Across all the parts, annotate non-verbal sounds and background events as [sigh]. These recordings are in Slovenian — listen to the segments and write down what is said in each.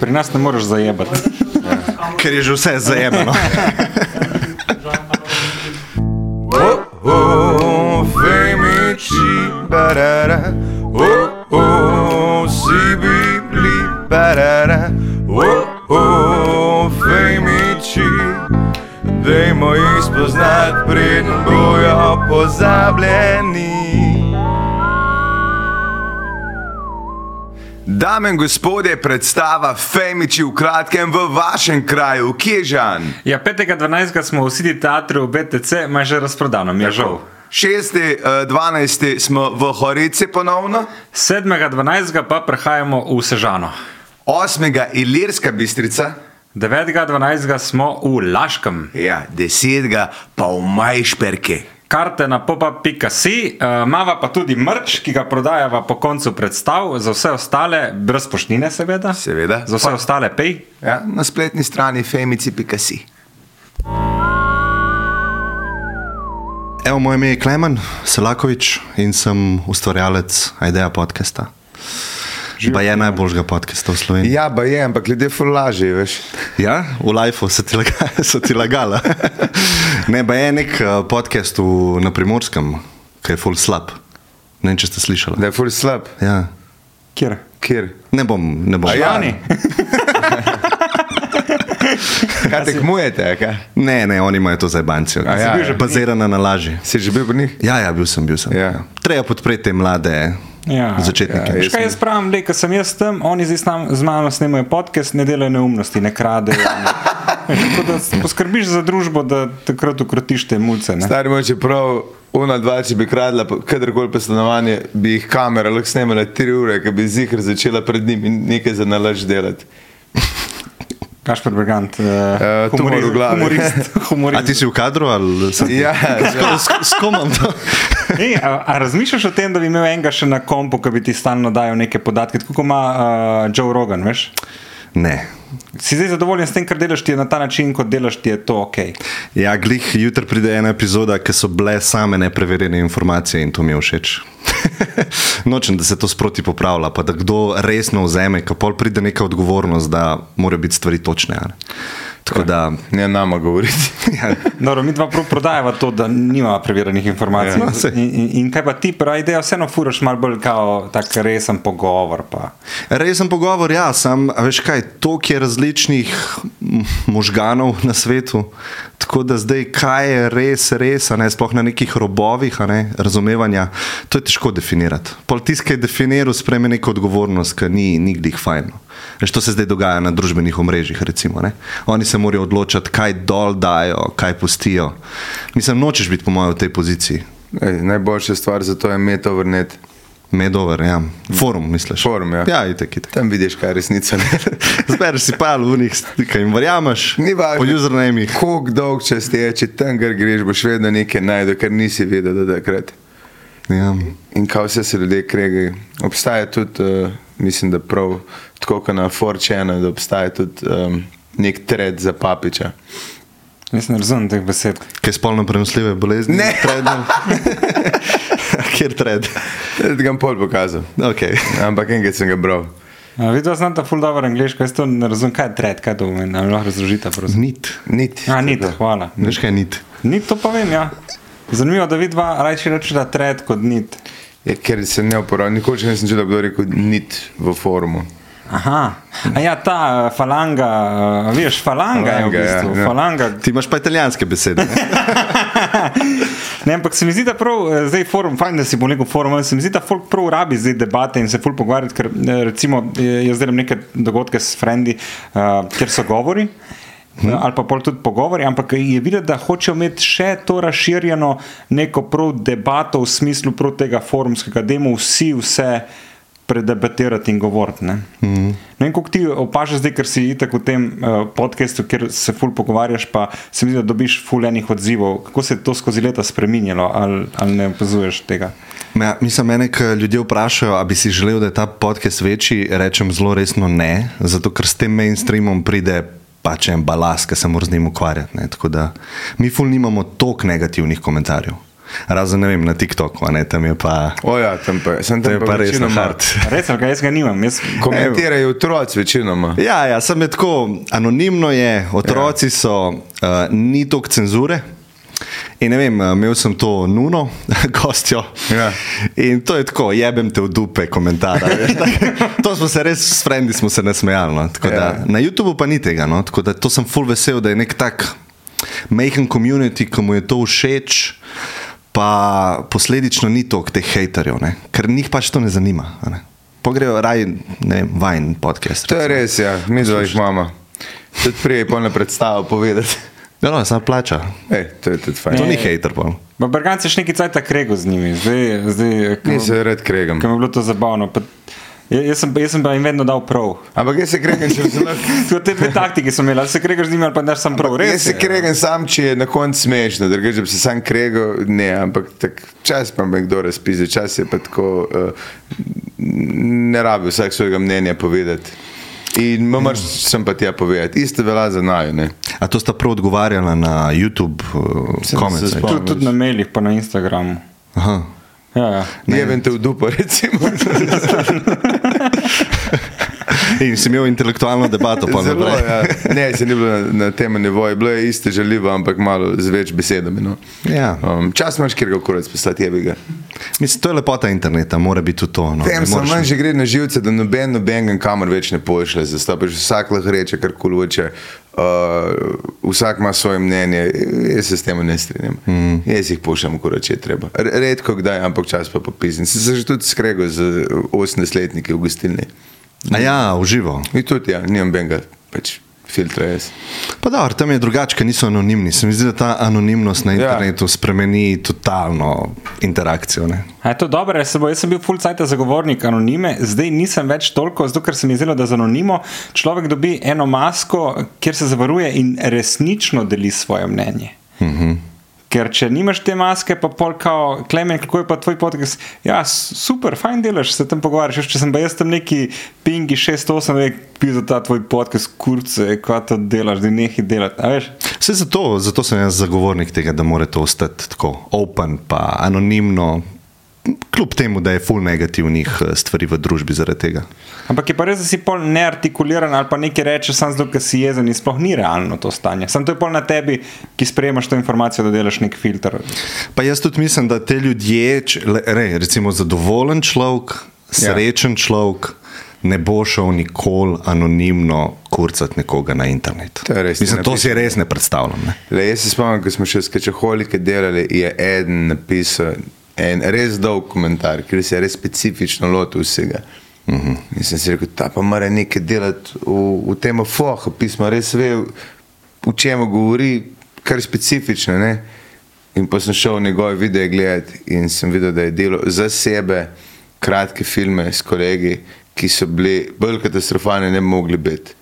Pri nas ne moreš zajebati. Ker je že vse zajemano. Oh, oh, femici, barara. Oh, oh, si bibli, barara. Oh, oh, femici. Dajmo jih spoznati, preden bojo pozabljeni. Dame in gospodje, predstava Femiči v kratkem v vašem kraju, Kježan. Ja, 5.12. smo v City teatru v BTC, ima že razprodano, mi je žal. 6. 12. smo v Horici ponovno, 7.12. pa prehajamo v Sežano. 8. Ilirska bistrica, 9.12. smo v Laškem. ja, 10. pa v Majšperke. Karte na popa.si, uh, mava pa tudi mrč, ki ga prodajava po koncu predstav, za vse ostale, brez poštnine, seveda. Seveda. Za vse ostale, pej. Ja, na spletni strani femici.si. Evo, moje ime je Klemen Selakovič in sem ustvarjalec Ideja podcasta. Pa je najboljšega podcasta v Sloveniji. Ja, pa je, ampak ljudje fulaži, veš. Ja, v Lifeu so ti, laga, [laughs] so ti lagala. ne, pa je nek uh, podcast v, na primorskem, ki je full slab. Ne vem, če ste slišali. Da je ful slab. Ja. Kjer? Kjer? Ne bom, ne bom. A ja? [laughs] Kaj tekmujete, kaj? Ne, ne, oni imajo to za bancijo. Ja, bil že ja. bazirana na laži. Si že bil pri njih? Ja, ja, bil sem, bil sem. Ja. Treba podpreti te mlade Ja, začetnike. ja, Veš, kaj jaz pravim, da ko sem jaz tam, oni zdaj sam, z mano snemajo podcast, ne delajo neumnosti, ne kradejo. Ne. [laughs] Tako da s- poskrbiš za družbo, da takrat ukrotiš te mulce. Ne? Stari moj, čeprav una dva, če bi kradla kadarkoli pa stanovanje, bi jih kamera lahko snemala tri ure, ker bi zihar začela pred njim in nekaj za nalaž delati. Kašper Brigant, uh, Eh, v glavi. humorist. [laughs] A humorist. ti si v kadru ali sem? Ja, [laughs] ja. S, s komom to? [laughs] Ej, a, a razmišljaš o tem, da bi imel enega še na kompu, ki bi ti stalno dajal neke podatke, tako kot ima uh, Joe Rogan, veš? Ne. Si zdaj zadovoljen s tem, kar delaš ti je na ta način, kot delaš ti je to ok. Ja, glih, jutri pride ena epizoda, ki so bile same nepreverjene informacije in to mi je všeč. [laughs] Nočem, da se to sproti popravlja, pa da kdo resno vzame, ko pol pride neka odgovornost, da morajo biti stvari točne. a ne. Tako da, Ne nama govoriti. [laughs] ja, Dobro, mi dva prav prodajava to, da nima preverjenih informacij. Ja, saj. in, in, in kaj pa ti, pravi, da vseeno furaš malo bolj kao tak resen pogovor. Pa. Resen pogovor, ja, sam, veš kaj, toliko je različnih možganov na svetu, tako da zdaj, kaj je res, res, ne, sploh na nekih robovih, ne, razumevanja, to je težko definirati. Politisk je definiral, spreme neko odgovornost, ki ni nikdih fajn. Veš, to se zdaj dogaja na družbenih omrežjih. Recimo, ne. Oni se morajo odločiti, kaj dol dajo, kaj pustijo. Mislim, nočeš biti, po mojem, v tej poziciji. Ej, najboljša stvar za to je metovrnet. Medover, ja. Forum, misliš? Forum, ja. Ja, itek, itek. Tam vidiš, kaj je resnica. [laughs] Zbereš si pa v njih, ki jim verjameš, Ni važno. po usernamih. Koliko dolg čas je, če tam greš, boš vedno nekaj najdel, kar nisi vedel do takrat. Ja. In kaj vse se ljudje kregajo. Obstaja tudi, uh, mislim, da prav tako kot na Forčena, da obstaja tudi um, nek tred za papiča. Jaz ne razumem teh besed. Kaj spolno prenosljive bolezni? Ne. Tredno. [laughs] Kjer tred? Da ti ga bom pol pokazal. Okay. Ampak enkrat sem ga bral. A, Vidva znata ful dobro angliško, jaz to ne razumem, kaj je tret, kaj to pomeni, ali lahko razložite. prosim? Nit. Nit. A, nit, hvala. Veš kaj nit? Nit to pa vem, ja. Zanimivo, da vidva raje rečeta tret kot nit. Je, ker se ne uporablja. Nikoli še nisem čutil, kdo je rekel nit v forumu. Aha, a ja, ta uh, falanga, uh, veš, falanga, falanga je v ja, bistvu. ja. Falanga, Ti imaš pa italijanske besede. Ne? [laughs] Ne, ampak se mi zdi, da prav eh, zdaj forum, fajn, da si bo neko forum, se mi zdi, da folk prav rabi zdaj debate in se ful pogovarjati, ker eh, recimo eh, jaz delam neke dogodke s frendi, uh, kjer so govori. Hmm. Ali pa pol tudi pogovori, ampak je videti, da hočejo imeti še to razširjeno neko prav debato v smislu prav tega forumskega, da imamo vsi vse predebatirati in govoriti. Ne mm. vem, kako ti opažaš zdaj, ker si itak v tem uh, podkastu, kjer se ful pogovarjaš, pa se mi zdi, da dobiš ful enih odzivov. Kako se je to skozi leta spremenilo, ali, ali ne opazuješ tega? Ja, mislim, mene, ko ljudje vprašajo, ali bi si želel, da je ta podcast večji, rečem zelo resno ne, zato ker s tem mainstreamom pride pač en balast, ki se mora z njim ukvarjati. Ne. Tako da mi ful nimamo toliko negativnih komentarjev. Razen ne vem, na TikToku, a ne tam je pa. O ja, tam pa, sem To tam je pa res na hard. [laughs] Res, kaj jaz ga nimam. Jaz, Komentirajo otroci večinoma. Ja, ja, sem je tako, anonimno je, otroci ja. so, uh, ni toliko cenzure. In ne vem, eh, imel sem to nuno, [laughs] gostjo. Ja. In to je tako, jebem te v dupe, komentar. [laughs] to smo se res, s frendi smo se nasmejali. No. Tako Da, Ja. na YouTubu pa ni tega. No. Tako Da, to sem full vesel, da je nek tak majhen community, ki mu je to všeč. Pa posledično ni toliko teh haterjev, ne? ker njih pač to ne zanima. a Ne? Pogrejo raj, ne vem, vajen podcast. To je res, ja, mi dva jih imamo. Tudi prej polne predstavo povedati. Ja, no, samo plača. Ej, to je tudi fajn. To ni. Pa Berganci še neki cajt krego z njimi, zdaj, zdaj ko- Nisem red kregam. ko mi je bilo to zabavno. Pa, jaz, sem, jaz sem pa jim vedno dal prav. Ampak jaz se kregam, če se lahko. [laughs] Te dve taktike sem imel, ali se kregaš z njimi ali pa daš sam prav. Jaz Res se je. kregam sam, če je na koncu smešno, drugače če bi se sam kregal, ne, ampak tak, čas pa me kdo razpize, čas je pa tako, uh, ne rabi vsak svojega mnenja povedati. In mamar sem pa tja povedati, isto velja za naju, ne. A to sta prav odgovarjala na YouTube uh, Sem se komentarje? tudi na mailih, pa na Instagramu. Aha. Ja, ja. Jebem te v dupo, recimo. In si imel intelektualno debato, pa Zelo, naprej. ja. Ne, se ni bilo na, na tem nivoju, bilo je isto žaljivo, ampak malo z več besedami. No. Ja. Um, čas imaš, kjer ga kurec poslati, jebi ga. Mislim, to je lepota interneta, mora biti tudi to. No. Ne sem manj že gre na živce, da noben noben kamor več ne pošlje, zastopiš vsak lahko reče, kar koli hoče. Uh, vsak ima svoje mnenje, jaz se s tem ne strinjam. Mm. Jaz jih pošljem, ko reče, treba. Redko kdaj, ampak čas pa popisem. Sem se že tudi skregal z 18-letniki v gostilni. A ja, uživo. In tudi, ja, nimam benga, pač filtra jaz. Pa da, tam je drugače, ker niso anonimni. Se mi zdi, da ta anonimnost na Ja. internetu spremeni totalno interakcijo. Ne? A je to dobro, jaz, bo, jaz sem bil full cajt zagovornik anonime, zdaj nisem več toliko, zato ker se mi zdelo, da z anonimo človek dobi eno masko, kjer se zavaruje in resnično deli svoje mnenje. -huh. Ker če nimaš te maske, pa pol kao, klemen, kako je pa tvoj podcast, ja, super, fajn delaš, se tam pogovarjaš, če sem pa jaz tam neki pingi 6-8, rek, pi za ta tvoj podcast, kurce, kaj to delaš, da nehi delati? Vse zato, zato sem jaz zagovornik tega, da mora to ostati tako open, pa anonimno, kljub temu, da je full negativnih eh, stvari v družbi zaradi tega. Ampak je pa res, da si pol neartikuliran ali pa nekaj rečeš, samo zato, ker si jezen in sploh ni realno to stanje. Sam to je pol na tebi, ki sprejemaš to informacijo, da delaš nek filter. Pa jaz tudi mislim, da te ljudje, če- re, recimo zadovoljen človek, srečen človek, ne bo šel nikoli anonimno kurcati nekoga na internet. To res, Mislim, to si res ne predstavljam. Ne? Le, jaz se spomnim, ko smo še skečaholike delali, je eden napisal en res dolg komentar, ker se je res specifično lotil vsega. Uh -huh. In sem si rekel, ta pa mora nekaj delati v, v tem fohu, pismo res ve, v čem govori, kar specifično. Ne? In pa sem šel njegove videe gledati in sem videl, da je delo za sebe kratke filme s kolegi, ki so bili bolj katastrofalni, ne mogli biti.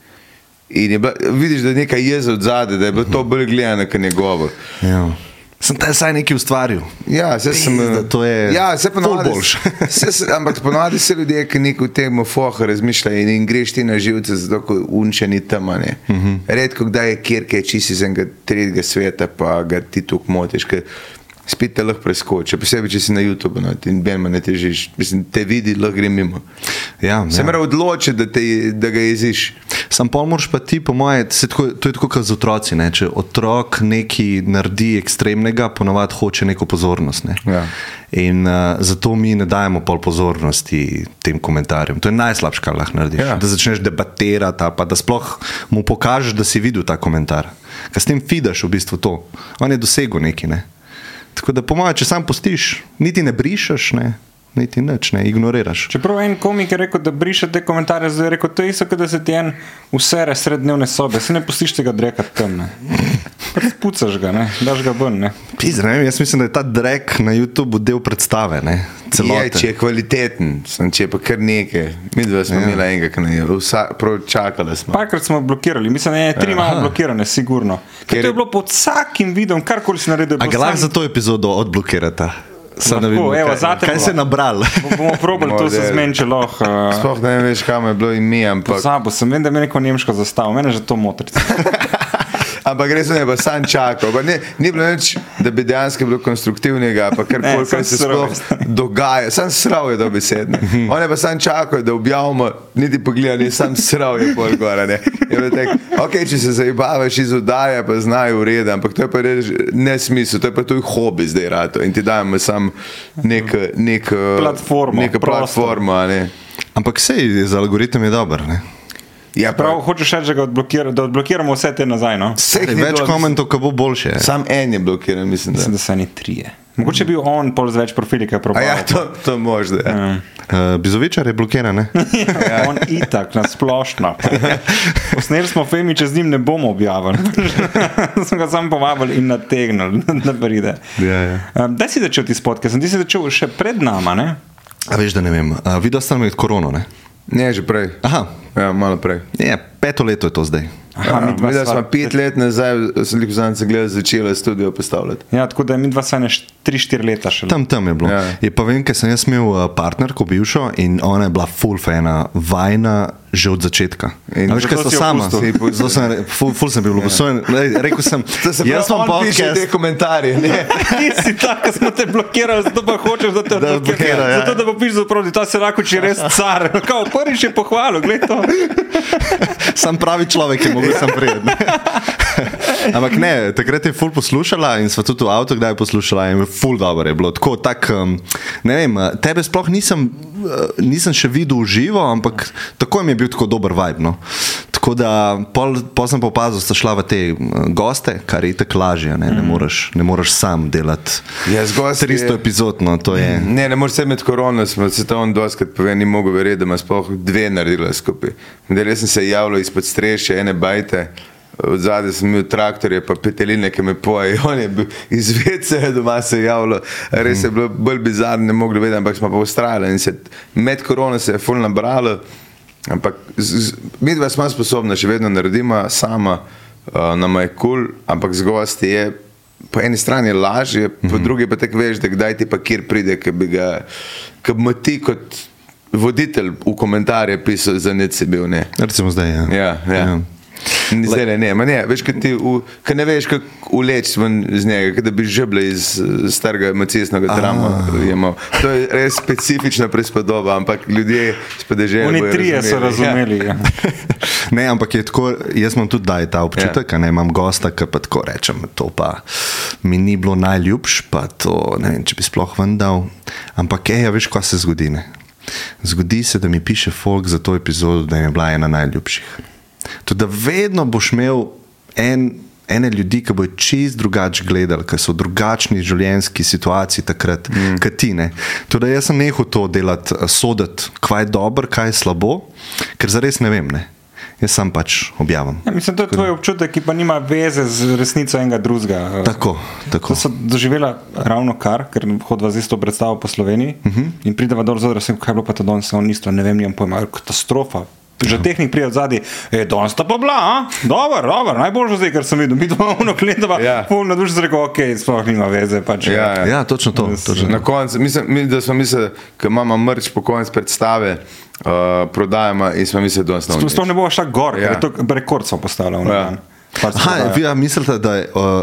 In je bila, vidiš, da je nekaj jeza od zadaj, da je bilo to bolj gledano, kot njegovo. Ja. Sem te saj nekaj ustvaril. Ja, zdaj sem. Pizda, to je ja, ful ponovadi, boljše. se, ampak ponovadi se ljudje, ki neko v tem fohu razmišljajo in, in greš ti na živce, zato ko unče ni tam. Uh Mhm. -huh. Redko kdaj je kjer, ki je čisi iz enega tretjega sveta, pa ga ti tu motiš. ker Spet te lahko preskoči, posebej če si na YouTubu no, in benma ne težiš, mislim, te vidi, lahko gre mimo. Ja, Se ja. mora odločiti, da, te, da ga jeziš. Sam pol moraš pa ti, po moje, tako, to je tako kot z otroci. Ne? Če otrok nekaj naredi ekstremnega, ponovadi hoče neko pozornost. Ne? Ja. In uh, zato mi ne dajemo pol pozornosti tem komentarjem. To je najslabše, kar lahko narediš. Ja. Da začneš debatirati, pa da sploh mu pokažeš, da si videl ta komentar. Ker s tem fidaš v bistvu to. On je dosegel nekaj. Ne? Tako da, po mojem, če sam postiš, niti ne brišeš, ne? Niti nič, ne ignoriraš. Čeprav en komik je rekel, da briše te komentarje, zdaj je rekel, to je isto, da se ti en usere sred dnevne sobe, se ne pustiš tega dreka tam. Ne. Pač Pucaš ga, ne, daš ga ven. Ne. Pizd, ne vem, jaz mislim, da je ta drek na YouTubu del predstave. Ne? Je, Celote. če je kvaliteten, sem, če je pa kar nekaj. Mi dva smo ja. imeli enega, ki je smo. Parkrat smo blokirali, mislim, da je tri imamo blokirane, sigurno. Ker Ker je bilo pod vsakim videom, karkoli si naredil. A ga lahko sam- za to epizodo odblokirate? Lahko, vidimo, evo, kaj, kaj se je nabral. [laughs] Bo- Bomo probali to se zmeniti, lahko. Uh, Sploh ne veš, kam je bilo ime, ampak Pozabo sem, vem, da mi je neko nemško zastavo, mene že to motri. [laughs] Ampak res je, pa sam čakal. Pa Ne, ni bilo nič, da bi dejansko bilo konstruktivnega, pa kar koli, se sploh [laughs] dogaja. Sam srav je dobesedno. On je pa sam čakal, da objavimo, niti pogleda, ni sam srav je pol gora. Ne. Je tako, ok, če se zabavaš iz oddaje, pa znajo ureda, ampak to je pa res nesmisel, to je pa tuj hobi zdaj rato in ti dajemo sam nek, nek, Platformo, neko prostor. platformo. a Ne. Ampak sej, za algoritem je dober. Ne? Ja, Prav prav. hočeš reči, da, ga odblokira, da odblokiramo vse te nazaj. No? Vseh Ej, ni Več bilo, komentov, ko bo boljše. Sam en je blokiran, mislim. Da. Mislim, da so eni trije. Mogoče je bil on pol z več profili, ki je A probal. ja, to, to možno. Ja. Uh, Bizovičar je blokiran, ne? [laughs] Ja. On itak, na splošno. Posneli smo film, če z njim ne bomo objavili. [laughs] smo ga samo povabili in nategnili, [laughs] da pride. Ja, ja. Um, da si začel ti spotke, sem ti si začel še pred nama, ne? A veš, da ne vem. Uh, videl sem med korono, ne? Ne, že prej. Aha, Ja, malo prej. je, peto leto je to zdaj. Aha, mi dva smo pet let nazaj, sem jih vzamem gledal, začela studio postavljati. Ja, tako da mi dva sva ne 3-4 leta še. Tam, tam je bilo. Ja. Ja. Je pa vem, ker sem jaz imel uh, partnerko bivšo in ona je bila full fana, vajna že od začetka. In A veš, kaj so sama? Zato sem, full, full sem bil ljubosujen. Lej, Rekel sem, [laughs] To se jaz sem piše te podcast. komentarje. Ne? [laughs] Ti si tak, da smo te blokirali, zato pa hočeš, da te Da odblokira. odblokira, ja. Zato, da bo piš zaproti, ta se lahko če res car. [laughs] Kao, prvič je pohvalil, gled to. [laughs] Sam pravi človek je mogel sem prijeti. [laughs] Ampak ne, takrat je ful poslušala in sva tudi v avtu kdaj poslušala in ful dobro je bilo. Tako, tak, um, ne vem, tebe sploh nisem, nisem še videl živo, ampak tako mi je bil tako dober vibe. No. Tako da pol, pol sem pa opazil, da sta šla v te uh, goste, kar je tako lažje, ne, ne, moreš, ne moreš sam delati. Ja, z gosti 300 je- epizod, no, je. Ne, ne moreš se med korono, smo se on doskrat pove, ni mogel verjeti, da ima sploh dve naredila skupaj. Zdaj sem se javljal izpod strešja, ene bajte. Zadaj sem imel traktorje, pa peteline, ki me pojejo. [laughs] On je bil iz vece, doma se je javljal. Res je bilo bolj bizarno, ne mogli vedeti, ampak smo pa ustrajali. In se med korono se je fulno nabralo. Ampak z, z, mi dva smo sposobni, še vedno naredimo sama, uh, nam je kul, cool, ampak z gosti je. Po eni strani je lažje, po mm -hmm. drugi pa tako veš, da kdaj ti pa kjer pride, ki bi ga, ki bi ti kot voditelj v komentarje pisal, za nič si bil. Ne. Recimo zdaj. Ja. Ja, ja. ja. Zdaj ne, ne, ne, veš, kad ti v, kad ne veš, kako uleč ven iz njega, kad da bi žeble iz starega macisnega trama. jemal. To je res specifična prispodoba, ampak ljudje s podeželja. Oni trije so Ja. razumeli. Ja. [laughs] Ne, ampak je tako, jaz imam tudi daj ta občutek, ja. ne imam gosta, ki pa tako rečem, to pa mi ni bilo najljubš, pa to ne vem, če bi sploh vendal. Ampak, ej, ja, veš, kaj se zgodi. Ne? Zgodi se, da mi piše folk za to epizodo, da je bila ena najljubših. Tudi da vedno boš imel en. Ene ljudi, ki bodo čist drugače gledali, ki so v drugačni življenjski situaciji takrat, mm. kot ti. Tudi jaz sem nehal to delati, eh, soditi, kaj je dobro, kaj je slabo, ker zares ne vem. Ne. Jaz sam pač objavim. Ja, mislim, to je tvoj občutek, ki pa nima veze z resnico enega drugega. Tako, tako. To so doživela ravno kar, ker hodva z isto predstavo po Sloveniji uh Mhm. -huh. in prideva dol zelo, kaj je bilo pa to danes, on isto, ne vem, nimam pojma, katastrofa. Že Ja. tehnik pride od zadaj, je danes ta pa bila, a? dober, dober, najboljši zdaj, kar sem videl. Mi dva imamo klientova, Ja. polno duš, rekel, ok, sploh nima veze. Pač, Ja, ja. Ja, točno to. Točno. Na koncu, mislim, mi, da smo mislili, da imamo mrč po koncu predstave, uh, prodajamo in smo mislili, da je Sploh, sploh ne bo šla gor, ja. Ja. ker je to rekord so postavili. Ja. Ja. Aha, vi ja, mislite, da je, uh,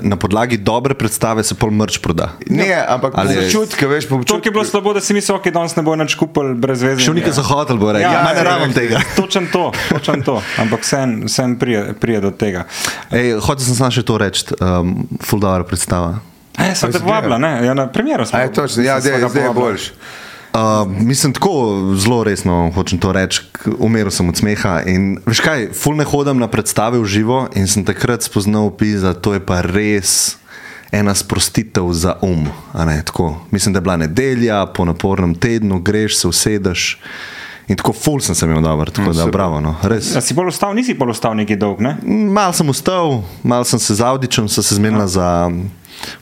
na podlagi dobre predstave se pol mrč proda? Ne, ampak Ali je- občutke, veš, po To je bilo slabo, da si mislil, da danes ne bo nič kupil brez veze. Še v neki za hotel bo rekel, ja, ne rabim tega. [laughs] Točen to, točen to, ampak vsem, vsem prije, prije do tega. Ej, hotel sem samo še to reči, um, full dobro predstava. Ja, sem te povabila, ne, ja, na premjeru smo. A je točno, ja, zdaj je povabila. Uh, mislim, tako zelo resno hočem to reči, umiril sem od smeha. In, veš kaj, ful ne hodim na predstave v živo in sem takrat spoznal opis, da to je pa res ena sprostitev za um. Ne, tako. Mislim, da je bila nedelja, po napornem tednu, greš se, usedeš. In tako ful sem se imel dobro, tako da bravo. No. Res. A si bolj ustal, nisi bolj ustal neki dolg, ne? Mal sem ustal, mal sem se z Audičem, sem se zmenila za um,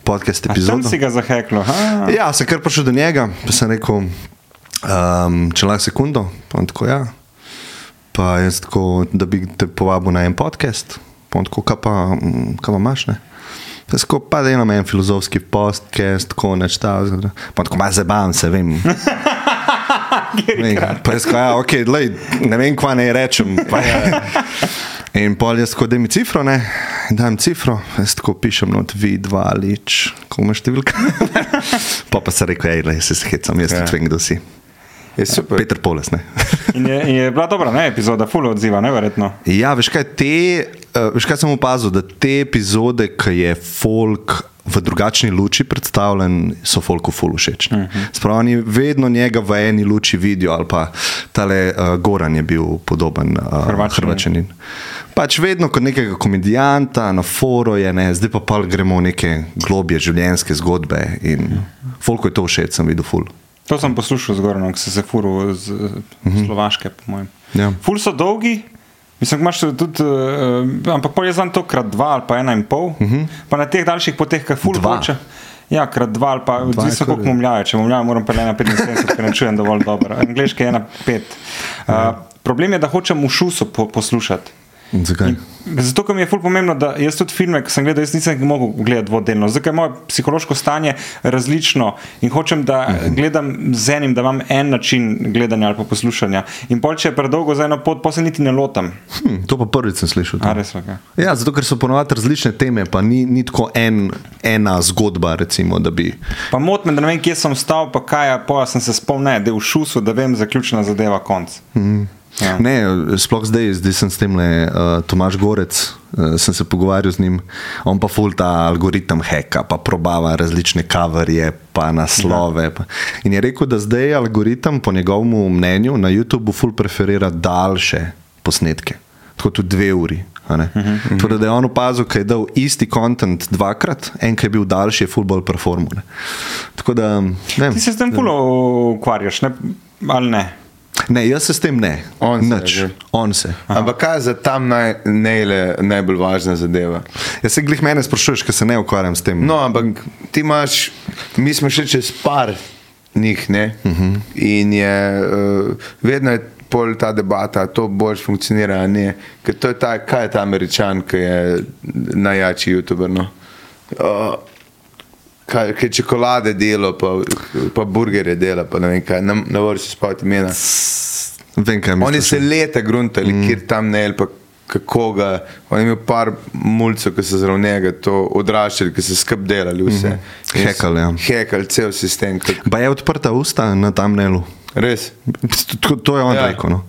podcast epizodo. si ga zaheklo. Ha? Ja, sem kar prišel do njega, pa sem rekel, um, če lahko sekundo, pa tako ja. Pa jaz tako, da bi te povabil na en podcast, pa tako, kaj pa, mm, kaj pa imaš, ne? Tako, pa da imam en filozofski podcast, tako neč ta, pa tako, malo zabavam se, vem. [laughs] Vem, Pa jaz, ja, ok, lej, ne vem, kva naj rečem. Pa, [laughs] In pol jaz tako, da mi cifro, ne, dajem cifro, jaz tako pišem not V2 lič, ko imaš številka. [laughs] pa pa se reče, hej, le, se hecam, jaz Ja. ja. vem, kdo si. Je super. Peter Poles, ne. [laughs] In je, in je bila dobra ne, epizoda, full odziva, neverjetno. Ja, veš kaj, te, uh, veš kaj sem opazil, da te epizode, ki je folk v drugačni luči predstavljen, so folku ful všeč. Uh -huh. Spravni vedno njega v eni luči vidijo, ali pa tale uh, Goran je bil podoben uh, Hrvačanin. Hrvačanin. Pač vedno kot nekega komedijanta na foro je, ne, zdaj pa pa gremo v neke globje življenjske zgodbe in folku je to všeč, sem videl ful. To sem poslušal zgoraj, ko se je furil z uh, Slovaške, po mojem. Ja. Ful so dolgi. Mislim, imaš tudi, uh, ampak pol je znam to krat dva ali pa ena in pol. Uh -huh. Pa na teh daljših poteh, kaj ful hoče. Ja, krat dva ali pa odvisno, koliko momljajo. Če momljajo, moram pa le na 75, ker ne čujem dovolj dobro. Angliški je ena pet. Uh, problem je, da hočem v šusu po, poslušati. In Zakaj? Zato, ker mi je ful pomembno, da jaz tudi filme, ki sem gledal, jaz nisem mogel gledati dvodelno. Zato, je moje psihološko stanje različno in hočem, da Mhm. gledam z enim, da imam en način gledanja ali poslušanja. In pol, če je predolgo za eno pot, pa se niti ne lotam. Hm, to pa prvič sem slišal. to. A res, okay. Ja, zato ker so ponovadi različne teme, pa ni, ni tako en, ena zgodba. Recimo, bi, Pa mot me, da ne vem, kje sem stal, pa kaj, pa sem se spomnil, da je v šusu, da vem, zaključna zadeva, konc. Mhm. Ja. ne, sploh zdaj, zdaj sem s tem le uh, Tomaš Gorec, uh, sem se pogovarjal z njim, on pa ful ta algoritem heka, pa probava različne kaverje, pa naslove. Pa. In je rekel, da zdaj algoritem, po njegovem mnenju, na YouTubu ful preferira daljše posnetke, tako tudi dve uri. a ne. Tako da je on opazil, da je dal isti kontent dvakrat, en, ki je bil daljši, je ful bolj performance. Tako da, ne. Ti se s tem ful ukvarjaš, ne? ali ne? Ne, jaz se s tem ne. On se, Nič. že. On se. Ampak kaj je za tam naj, nejle, najbolj važna zadeva? Jaz se glih mene sprašuješ, ker se ne ukvarjam s tem. No, ampak ti imaš, mi smo šli čez par njih, ne? Uh Mhm. -huh. In je uh, vedno je pol ta debata, to boljš funkcionira, a ne. Ker to je ta, kaj je ta američan, ki je najjači youtuber. No? Uh, kaj, kaj čokolade delo, pa, pa burgerje dela, pa ne vem kaj, ne, ne moreš se spomniti imena. Vem, kaj Oni se leta gruntali, mm. kjer tam ne, pa kako ga. On je imel par mulcev, ki so zraven njega to odraščali, ki so skrb delali vse. Mhm. Hekali, ja. Hekali cel sistem. Kak, Pa je odprta usta na tam nelu. res. To, to je on ja. rekel. No.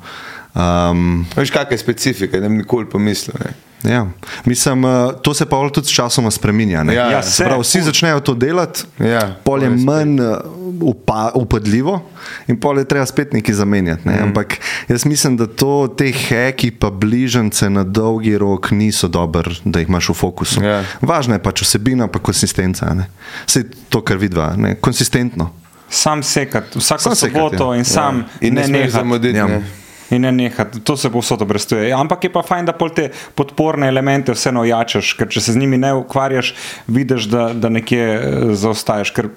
Um, Veš, kakšna je specifika, ne bi nikoli pomislil. Ne? Ja. Mislim, uh, to se pa tudi s časoma spreminja. ne. Ja, Ja, Se se, pravi, vsi začnejo to delati, Ja, pol je manj uh, upa, upadljivo in pol je treba spet nekaj zamenjati. Ne? Mm. Ampak jaz mislim, da to te heki pa bližnjice na dolgi rok niso dober, da jih imaš v fokusu. Ja. Važna je pač osebina, pa konsistenca. ne. Vse to, kar vidva, ne? konsistentno. Sam sekati, vsako Sam sam sekat, soboto ja. in sam ja. In ne, ne zamuditi. Ja. Ne? In ne nehati, to se povsod obrestuje. Ampak je pa fajn, da pol te podporne elemente vseeno ojačaš, ker če se z njimi ne ukvarjaš, vidiš, da, da nekje eh, zaostaješ. Ker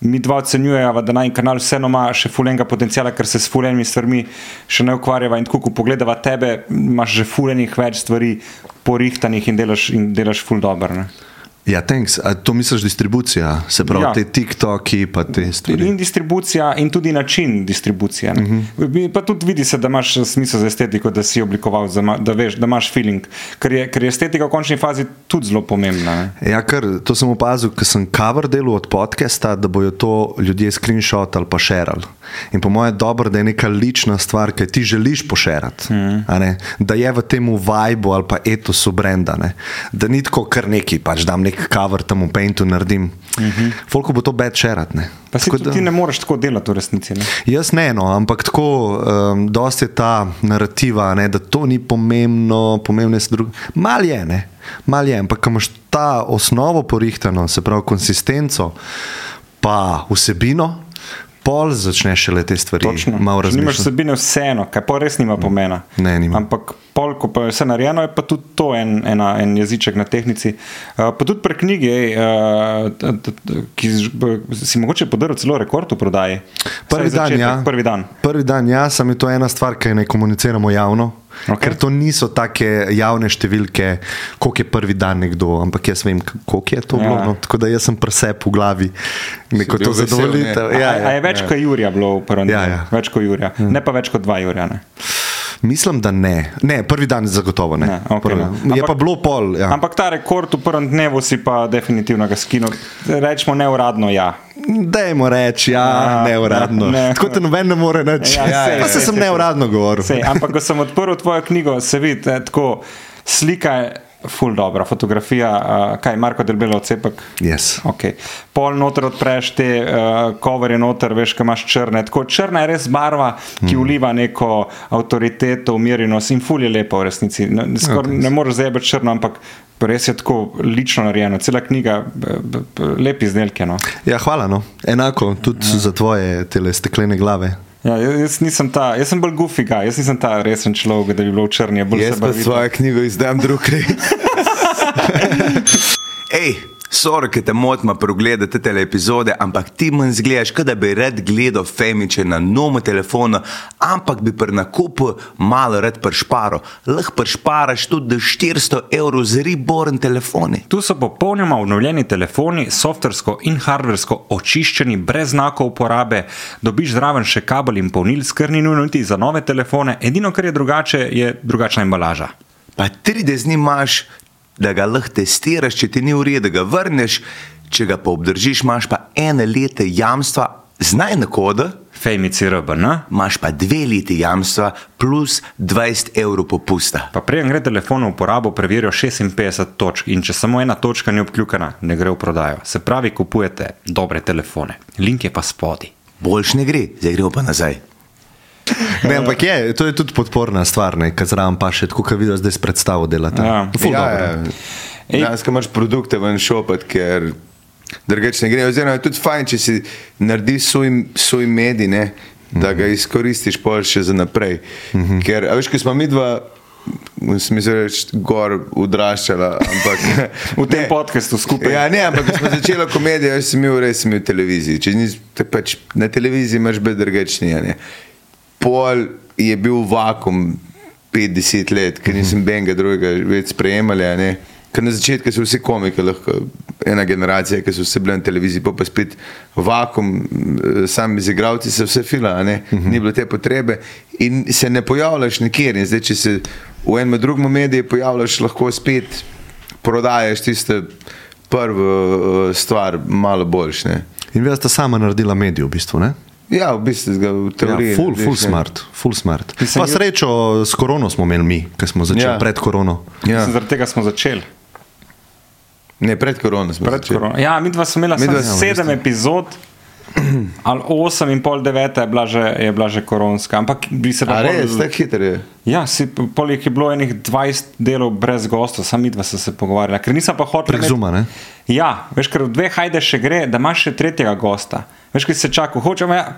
mi dva ocenjujemo, da naj kanal vseeno ima še fulenga potencijala, ker se s fulenimi stvarmi še ne ukvarjava. In tako, ko pogledava tebe, imaš že fulenih več stvari porihtanih in delaš, in delaš ful dobro. Ne. Ja, thanks. A to misliš distribucija, se pravi Ja. te TikToki, pa te stvari. In distribucija, in tudi način distribucije. Uh -huh. Pa tudi vidi se, da imaš smisel za estetiko, da si oblikoval, da, veš, da imaš feeling, ker je, ker je estetika v končni fazi tudi zelo pomembna. Ne? Ja, ker to sem opazil, ker sem cover delal od podcasta, da bojo to ljudje screenshot ali pa šerali. In po mojem je dobro, da je neka lična stvar, ki ti želiš pošerati. Mm. Da je v tem vibu ali pa etosu brenda. Ne? Da ni tako kar neki, pač dam nek cover tam v Paintu naredim. Mm -hmm. Folko bo to bed šerati. ne. Pa Tako tudi ti ne moreš tako delati v resnici. Ne? Jaz ne, no, ampak tako, um, dosti je ta narativa, ne, da to ni pomembno, pomembno so druge. Mal je, ne, mal je, ampak imaš ta osnovo porihtano, se pravi konsistenco, pa vsebino, pol začneš šele te stvari malo Če Nimaš vsebine vseeno, kaj pa res nima pomena. Ne, nima. Ampak pol, ko pa je vse narejeno, je pa tudi to en, ena, en jeziček na tehnici. Uh, pa tudi pri knjigi, ej, uh, ki si mogoče podaril celo rekord v prodaji. Prvi Vsaj dan, začetek, ja. Prvi dan. Prvi dan, ja, samo je to ena stvar, ki ne komuniciramo javno. Okay. Ker to niso take javne številke, koliko je prvi dan nekdo, ampak jaz vem, koliko je to Ja. ja. bilo. No, tako da jaz sem presep v glavi neko to zadovoljitev. ne? Ja, a, a je ja. več ja. kot Jurija bilo v prvem Ja, dnevu? ja. Več kot Jurija, ne pa več kot dva Jurija. Ne? Mislim, da ne. Ne, prvi dan zagotovo ne. Ne, okej, Prvi- ne. Je Ampak- pa bilo pol. Ja. Ampak ta rekord v prvem dnevu si pa definitivno ga skinil. Rečemo neuradno ja. Dajmo reči, ja, Ja, neuradno. ne. Tako te noben ne more reči. Ja, Ja, pa se sej, sem sej, neuradno govoril. Sej, ampak ko sem odprl tvojo knjigo, se vidi eh, tako slika. Je Ful dobro, fotografija, uh, kaj Marko Delbelo odcepek. Yes. Okay. Pol noter odpreš te uh, coverje noter, veš, kaj imaš črne. Tako črna je res barva, ki Hmm. vliva neko avtoriteto, umirjenost in ful je lepa v resnici. Ne, skor, ne moreš zajebati črno, ampak res je tako lično narejeno. Cela knjiga, b, b, b, lepi izdelki. No. Ja, hvala. No. Enako tudi ja. za tvoje tele steklene glave. Ja, jaz, nisem ta, jaz sem bolj gufiga, jaz nisem ta resen človek, da bi bilo v črni. Jaz pa barvito. svojo knjigo izdam drugje. [laughs] Ej, sorry, ki te motma progledati te epizode, ampak ti manj zgledaš, kot da bi rad gledal Femiče na novo telefonu, ampak bi pri nakupu malo rad pršparo. Lahko pršparaš tudi do 400 evrov z reborn telefoni. Tu so popolnoma obnovljeni telefoni, softversko in hardversko očiščeni, brez znakov uporabe, dobiš zraven še kabel in polnil, skrni nujno niti za nove telefone, edino kar je drugače, je drugačna embalaža. Pa 30 dni imaš, da ga lahko testiraš, če ti ni v redu, da ga vrneš, če ga pa obdržiš, imaš pa ene leta jamstva, znaj na koda. Fejmici RBN. imaš pa dve leti jamstva plus 20 evrov popusta. Pa prej gre telefon v uporabo, preverijo 56 točk in če samo ena točka ni obkljukana, ne gre v prodajo. Se pravi, kupujete dobre telefone. Link je pa spodaj. Boljš ne gre, zdaj gremo pa nazaj. Ne, ampak je, to je tudi podporna stvar, ki zraven pa še tako, kot vidiš, zdaj s predstavo delate. Ja. Ful ja, dobro. Ej. Danes, ko imaš produkte ven šopat, ker drugače ne gre. Oziroma, je tudi fajn, če si narediš svoj, svoj medij, ne, da ga izkoristiš pol še za naprej. Ker, a veš, ko smo mi dva. Smisel reči, gor odraščala, ampak [laughs] V tem podkastu skupaj. Ja, ne, ampak ko smo začeli komedijo, jaz sem imel res sem imel televizijo. Če nis, te pač, na televiziji imaš ne. Pol je bil vakum 50 let, ker nisem benga drugega več sprejemali. Ker na začetku so vsi komiki, lahko ena generacija, ki so vse bili na televiziji, pa pa spet vakum, eh, sami z igravci se vse fila, a ne? ni bilo te potrebe in se ne pojavljaš nikjer. In zdaj, če se v enem drugem mediju pojavljaš, lahko spet prodajaš tiste prvo eh, stvar malo boljš. Ne? In vi ste sama naredila medij, v bistvu. Ne? Ja, v bistvu ga v Ja, teoriji. full, narediš, full ne. smart, full smart. Mislim, Pa srečo s korono smo imeli mi, ki smo začeli Ja. ja. pred korono. Ja. Zaradi tega smo začeli. Ne, pred korono smo Pred začeli. korono. Ja, mi dva smo imela Midva samo smo, sedem epizod. [clears throat] Ali osem in pol deveta je bila že, je bila že koronska, ampak bi se pol- res, tako hitro je. Ja, si, pol jih je bilo enih 20 delov brez gostov, sam midva sem se pogovarjala, ker nisem pa hotel. Prek Zooma, ne? Ja, veš, ker v dveh hajde še gre, da imaš še tretjega gosta. Veš, ki se čaka, hočem, ja,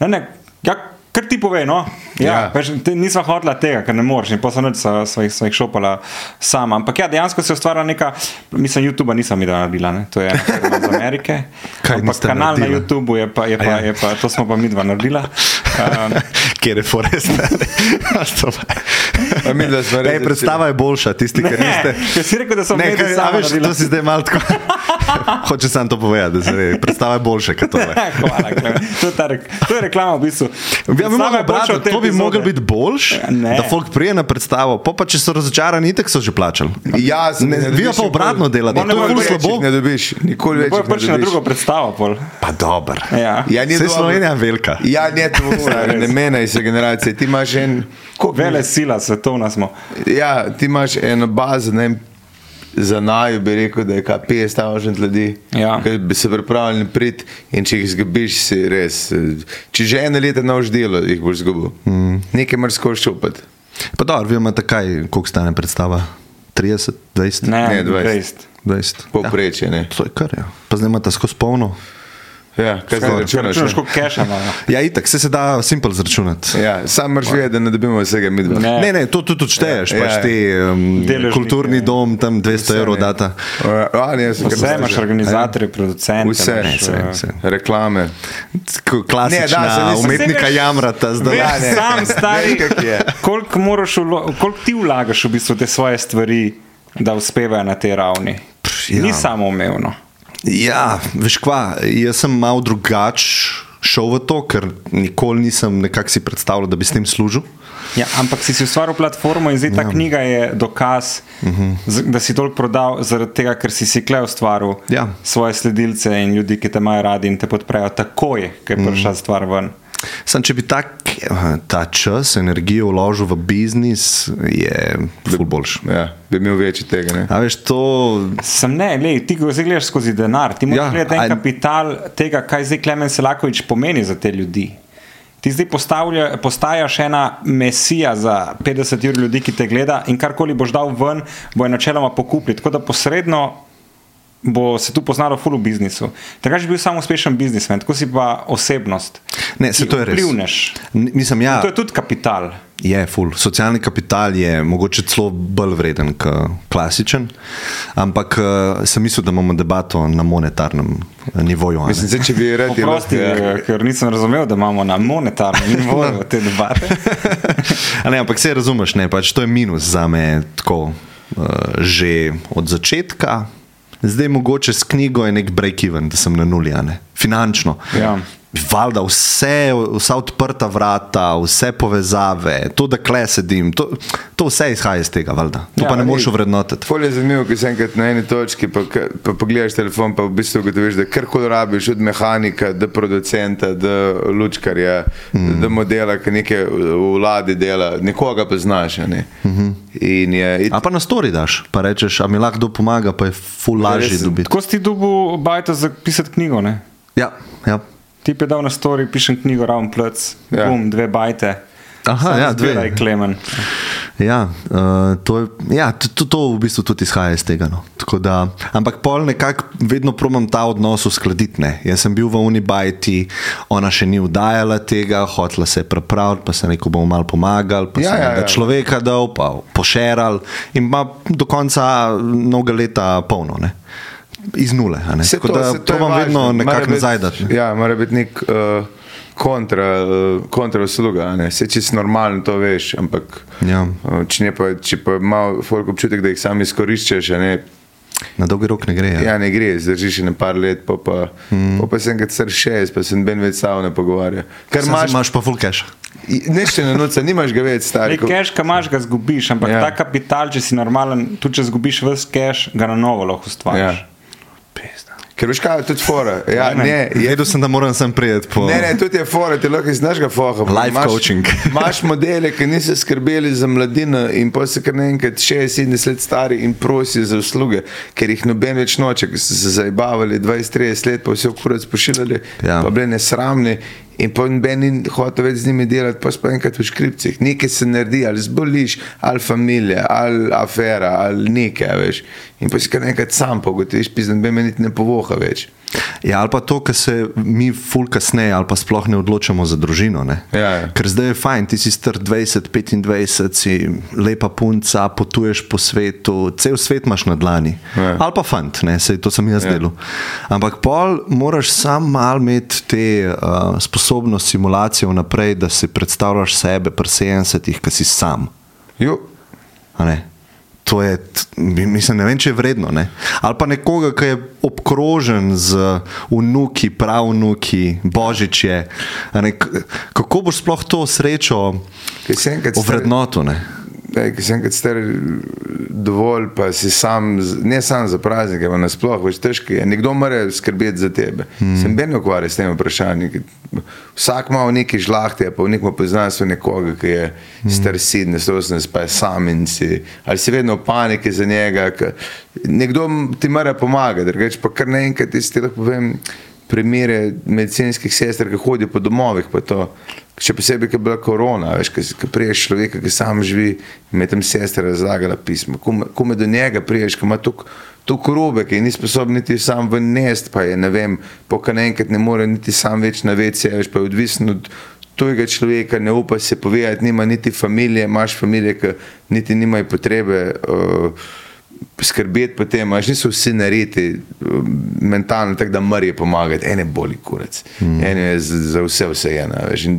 ne, ne, ja, kar ti pove, no. Ja, Ja. Veš, te, nisva hotela tega, ker ne moreš, in posebej svojih, svojih šopala sama. Ampak ja, dejansko se je ustvarila neka, mislim, YouTube nisem mi naredila, ne? to je iz Amerike. [laughs] Kaj Ampak kanal naredila? na YouTubu je pa, je pa, ja. je pa, to smo pa mi dva naredila. Um, [laughs] Kjer je forest? [laughs] Ej, predstava je boljša, tisti, ki niste. ker si rekel, da sem Ne, medij kaj, a veš, naredila. to si zdaj malo tako. Hoče sam to povedati, da se ve. Predstava je boljša kot tole. [laughs] Hvala, to, je rek, to je reklama v bistvu. Ja, bi mogel, te to bi mogel biti boljš, Ne. da folk prije na predstavo, pa, pa če so razočarani, itek so že plačali. Ja, se Ne, ne vi pa obratno delate, to je več slabo. Ne dobiš, nikoli več. Bojo prišli na drugo predstavo. Pol. Pa dober. Ja. Ja, ni dobro. Slovenija velika. Ja, ne, to je ne mene iz generacije. Ti imaš en. Vele sila, svetovna smo. Ja, ti imaš eno bazo, ne vem, za naju bi rekel, da je kaj 50 tavžent ljudi, Ja. ki bi se pripravljali priti in če jih zgubiš, si res. eh, Če že eno leto boš delal, jih boš zgubil. Mm. Nekaj moraš skozi šopati. Pa dobro, vi imate kaj, koliko stane predstava? 30, 20? Ne, Ne, 20. 20. 20. Povprečje, ne. To je kar, ja. Pa zdaj imate skozi polno. Ja, kaj zdaj računaš? Računaš, ne? koliko keša. Ja, itak, se se da simpel zračunati. Ja, sam moraš vedeti, da ne dobimo vsega midva. Ne. Ne, ne, to tudi šteješ, Ja, ja, pač ja. ti um, Deležniki, kulturni ja. dom, tam 200 evrov data. A, ne, Vse imaš, vse. organizatorje, producente. Vse, imaš, vse, vse. Reklame. Tako Klasična Ne, da, umetnika veš- jamrata zdaj. Veš, Ja, ne. sam stari, koliko, koliko ti vlagaš v bistvu te svoje stvari, da uspevajo na tej ravni. ja. Ni samo umevno. Ja, veš kva, jaz sem mal drugač šel v to, ker nikoli nisem nekako si predstavljal, da bi s tem služil. Ja, ampak si si ustvaril platformo in zdaj ta ja. knjiga je dokaz, uh -huh. z, da si toliko prodal, zaradi tega, ker si si kle ustvaril Ja. svoje sledilce in ljudi, ki te imajo radi in te podprejo takoj, ko je prišla uh -huh. stvar ven. Sam, če bi tak, ta čas, energijo vložil v biznis, je ful boljši. Ja, bi imel več tega. Ne? A veš, to Sem ne, lej, ti ko zdaj gledaš skozi denar, ti moraš Ja, gledati en a- kapital tega, kaj zdaj Klemen Selakovič pomeni za te ljudi. Ti zdaj postavlja, postajaš ena mesija za 50 ur ljudi, ki te gleda in karkoli boš dal ven, bo je načeloma pokupiti. Tako da posredno bo se tu poznalo ful v biznisu. Takrat si bil samo uspešen biznismen, tako si pa osebnost. Ne, se to je res. vplivneš. Mislim, ja, To je tudi kapital. je ful. Socialni kapital je mogoče celo bolj vreden kot klasičen, ampak uh, sem mislil, da imamo debato na monetarnem eh, nivoju. Mislim, zdaj, če bi rad Oprosti, ja. ker nisem razumel, da imamo na monetarnem [laughs] nivoju te debate. [laughs] A Ne, ampak se razumeš, ne, pač to je minus za me tako uh, že od začetka. Zdaj mogoče s knjigo je nek break-even, da sem na nuli, a ne? Finančno. Ja. Valjda vse, vsa odprta vrata, vse povezave, to, da kle sedim, to, to vse izhaja iz tega, valjda. To Ja, pa ne moreš vrednotiti. Fol je zanimivo, ko si enkrat na eni točki, pa, pa pogledaš telefon, pa v bistvu ugotoviš, da karkoli rabiš, od mehanika do producenta, do lučkarja, mm. do modela, ki nekaj v vladi dela, nekoga poznaš. a Ne? Mm -hmm. In je, in, A pa na stori daš, pa rečeš, a mi lahko kdo pomaga, pa je ful lažje res, dobiti. Tako si ti dubu bajta za pisati knjigo, ne? Ja, ja. Ti je dal na story, pišem knjigo, ravno plec, Ja. bum, dve bajte. Aha, Samo ja, dve. zbiraj, Klemen. Ja, uh, to, je, ja to, to, to v bistvu tudi izhaja iz tega. No. Tako Da, ampak pol nekako vedno probam ta odnos uskladiti. Ne. Jaz sem bil v Unibajti, ona še ni udajala tega, hotela se je prepraviti, pa se neko bomo malo pomagali, pa Ja, ja, sem ja, ja, človeka dal, pa pošeral in ima do konca mnogo leta polno. Ne. Iz nule. a ne. Vse Tako da saj to je probam važno. vedno nekako nazaj dati. ne. Ja, mora biti nek uh, kontra, uh, kontra usluga. a ne. Saj čisto normalno to veš, ampak Ja. uh, če, ne pa, če pa ima folk občutek, da jih sam izkoriščaš, a ne, Na dolgi rok ne gre. Ja. Ja, ne gre, zdržiš še na par let, pa, pa, mm. pa, pa sem enkrat star šest, pa sem ben več samo ne pogovarja. Ker imaš, imaš pa full cash. nešče na noč, nimaš ga več, stari. Ej, Cash, ki imaš, ga zgubiš, ampak ja. ta kapital, če si normalen, tudi če zgubiš vse cash, ga na novo lahko ustvariš. Ja. Ker veš kaj, je tudi fora. Ja, Ne, ne. ne, je, Vedel sem, da moram sem prijeti po. Ne, ne, tudi je fora, ti lahko znaš ga foha. Life Imaš- coaching. [laughs] Imaš modele, ki niso skrbeli za mladino in pa se kar naenkrat 60 let stari in prosijo za usluge, ker jih noben več noče, ker so se zabavali 20-30 let, pa vse okurac pošiljali, Ja. pa bili nesramni. In pa noben ni hotel več z njimi delati, pa pa enkrat v škripcih. Nekaj se naredi, ali zboliš, ali familija, ali afera, ali nekaj, a veš. In pa si kar enkrat sam pogotoviš, pizden, be me niti ne povoha več. Ja, ali pa to, kar se mi ful kasneje, ali pa sploh ne odločamo za družino. Ne? Ja, ja. Ker zdaj je fajn, ti si star 20, 25, si lepa punca, potuješ po svetu, cel svet imaš na dlani. Ja. Ali pa fant, ne, sej to sem jaz Ja. delal. Ampak pol moraš sam mal imeti te uh, sposobnost simulacije vnaprej, da si predstavljaš sebe pri 70-ih, ki si sam. Jo? To je, mislim, ne vem, če je vredno. Ne? Ali pa nekoga, ki je obkrožen z vnuki, pravnuki, božiče. ne, Kako boš sploh to srečo ovrednotil? Ej, Ki sem enkrat star dovolj, pa si sam, ne samo za praznike, ampak nasploh, več težko je. Nekdo mora skrbeti za tebe. Hmm. Sem ben ukvarjal s tem vprašanjem. Vsak ima v neki žlahti, pa v nekem poznanstvu nekoga, ki je hmm. star 70, pa je sam in si, ali si vedno v paniki za njega. Nekdo ti mora pomagati, drugače pa kar naenkrat ti lahko povem. Primere medicinskih sester, ki hodijo po domovih, še posebej, ker je bila korona, veš, ki priješ človeka, ki sam živi, in tam sestra razlagala pismo. Ko me do njega priješ, ki ima toliko robe, ki ni sposoben niti sam vnest, pa je ne vem, pokaj enkrat ne more niti sam več na vece, veš, pa je odvisen od tujega človeka, ne upa se povedati, nima niti familije, imaš familije, ki niti nimajo potrebe. Uh, skrbeti po tem, až niso vsi nariti mentalno, tako da mrje pomagati, ene boli kurec, mm. ene je za, za vse vse ena. Veš, in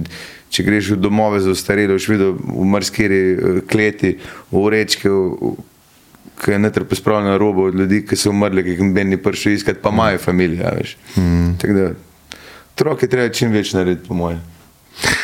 če greš v domove za ostarele, boš videl v marskiri eh, kleti, v rečke, ki je netr pospravljena roba od ljudi, ki so umrli, ki jih noben ni prišel iskati, pa imajo familijo. Mm. Tako da Otroke treba čim več narediti, po mojem.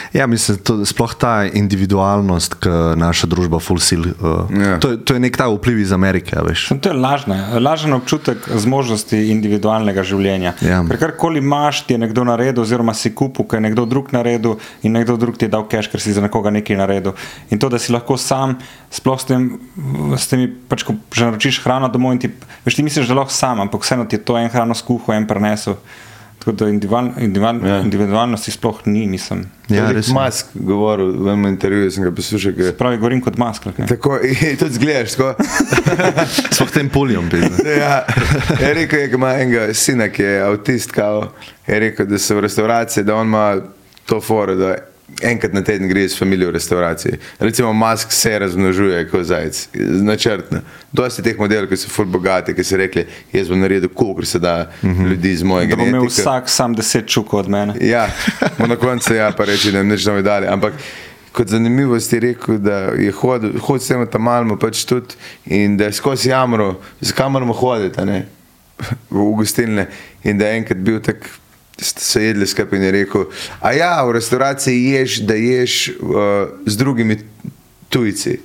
Ja, mislim, to, sploh ta individualnost, ki naša družba fulsil. Uh, Ja. to, je- to je nek ta vpliv iz Amerike, a veš. Samo To je lažne, lažen občutek zmožnosti individualnega življenja. Ja. Ker karkoli imaš, ti je nekdo naredil, oziroma si kupil, ker je nekdo drug naredil in nekdo drug ti je dal cash, ker si za nekoga nekaj naredil. In to, da si lahko sam, sploh s tem, s temi, pač, ko že naročiš hrano domov in ti, veš, ti misliš, da lahko sam, ampak vseeno ti je to en hrano skuhal, en prenesel. Tako da individual, individual, Ja. ja. individualnosti sploh ni, mislim. Ja, res je. Mask govoril v enem intervjuju, sem ga poslušal. Ke, Pravi, govorim kot maskar. tako, [laughs] in tudi zgledaš, tako. [laughs] Sploh tem poljem. Ja, je rekel, je, da ima enega sina, ki je avtist, kao, je rekel, da se v restavraciji, da on ima to foro, da enkrat na teden gre s familijo v restavraciji. Recimo, mask se razmnožuje kot zajec, načrtno. Dosti teh modelov, ki so ful bogati, ki so rekli, jaz bom naredil, koliko se da ljudi z moje Da bo imel vsak sam deset čukov od mene. [laughs] Ja, na koncu ja, pa reči, da nič ne bodo dali. Ampak kot zanimivost je rekel, da je hodil, hodil s tem tam malmo pač tudi in da je skozi jamro, zakaj moramo hoditi, v gostilne in da je enkrat bil tak. Ste Se jedli skupaj in je rekel, a ja, v restavraciji ješ, da ješ uh, z drugimi tujci.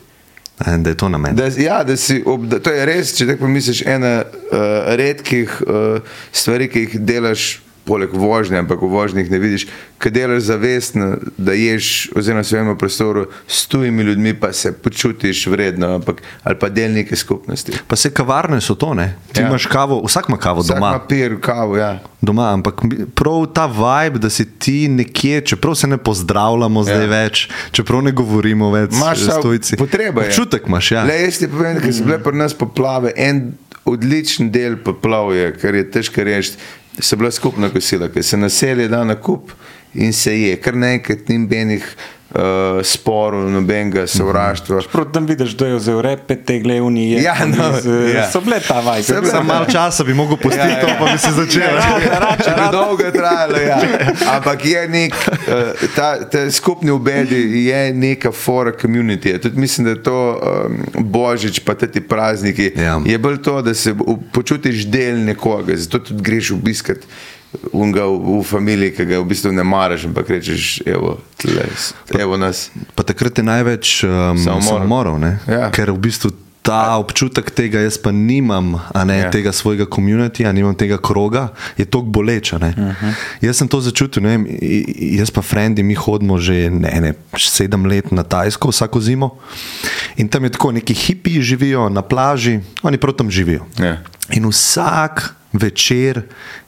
Da je to namen. Da, ja, da si, ob, da, to je res, če tako misliš, ena uh, redkih uh, stvari, ki jih delaš, poleg vožnje, ampak v vožnjih ne vidiš, ki delaš zavestno, da ješ oziroma v svojem prostoru s tujimi ljudmi, pa se počutiš vredno, ampak, ali pa del neke skupnosti. Pa se kavarne so to, ne? Ti Ja. ja. imaš kavo, vsak ima kavo Vsak doma. ima pir, kavo, ja. doma, ampak prav ta vibe, da si ti nekje, čeprav se ne pozdravljamo zdaj Ja. več, čeprav ne govorimo več s tujci. Potreba je. Občutek imaš, ja. Le, jaz ti povem, ker so bile pri nas poplave, en odličen del poplav je, kar je težko reči, so bila skupna kosila, ker se naselje da na kup in se je, kar naenkrat ni benih uh, sporov, nobenega sovraštva. Proti tam vidiš, da je vzel repe, te glede je. Ja, no, ja. So bile ta. So bile- Za malo časa bi mogel pustiti Ja, ja. to, pa bi se začel. Če bi dolgo trajalo, ja. ampak je nek, uh, ta, ta skupni obedi je neka fora community. Tudi mislim, da je to um, božič, pa ti prazniki. Ja. Je bolj to, da se počutiš del nekoga, zato tudi greš obiskat. Unga v, v familiji, ki ga v bistvu ne maraš, ampak rečeš, evo, tle, evo nas. Pa takrat je največ um, Samomorov. samomorov? Ja. ker v bistvu ta občutek tega, jaz pa nimam, a ne Ja. ja. tega svojega komunitija, nimam tega kroga, je tako boleče. Uh Mhm. -huh. Jaz sem to začutil, ne vem, jaz pa frendi, mi hodimo že ne, ne, sedem let na Tajsko vsako zimo in tam je tako, neki hipiji živijo na plaži, oni prav tam živijo. Ja. In vsak večer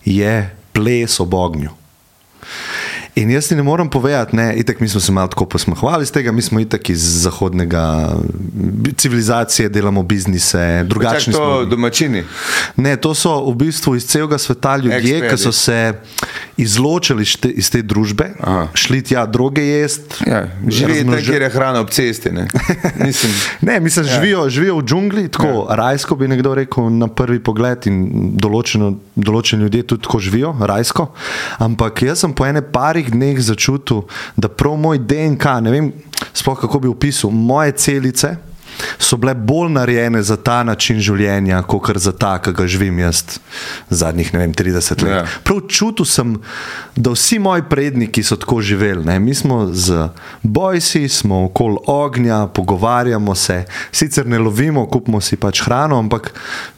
je ples ob ognju. In jaz ti ne morem povedati, ne, itak mi smo se malo tako posmehovali iz tega, mi smo itak iz zahodnega civilizacije, delamo biznise, drugačni Čak to smo. domačini. Ne, to so v bistvu iz celega sveta ljudje, Ekspedi. ki so se izločili iz te, iz te družbe, Aha. šli tja droge jesti. Ja, živi tam, kjer je hrana ob cesti. Ne, [laughs] Mislim, Ne, mislim, ja. živijo, živijo v džungli, tako ja. rajsko bi nekdo rekel na prvi pogled, in določeno, določeni ljudje tudi tako živijo, rajsko. Ampak jaz sem po ene parih dneh začutil, da prav moj DNK, ne vem, sploh kako bi opisal, moje celice. So bile bolj narejene za ta način življenja, kot za ta, ki ga živim jaz zadnjih vem, 30 let. Ja. Prav čutil sem, da vsi moji predniki so tako živeli. Ne? Mi smo z bojsi, smo okoli ognja, pogovarjamo se, sicer ne lovimo, kupimo si pač hrano, ampak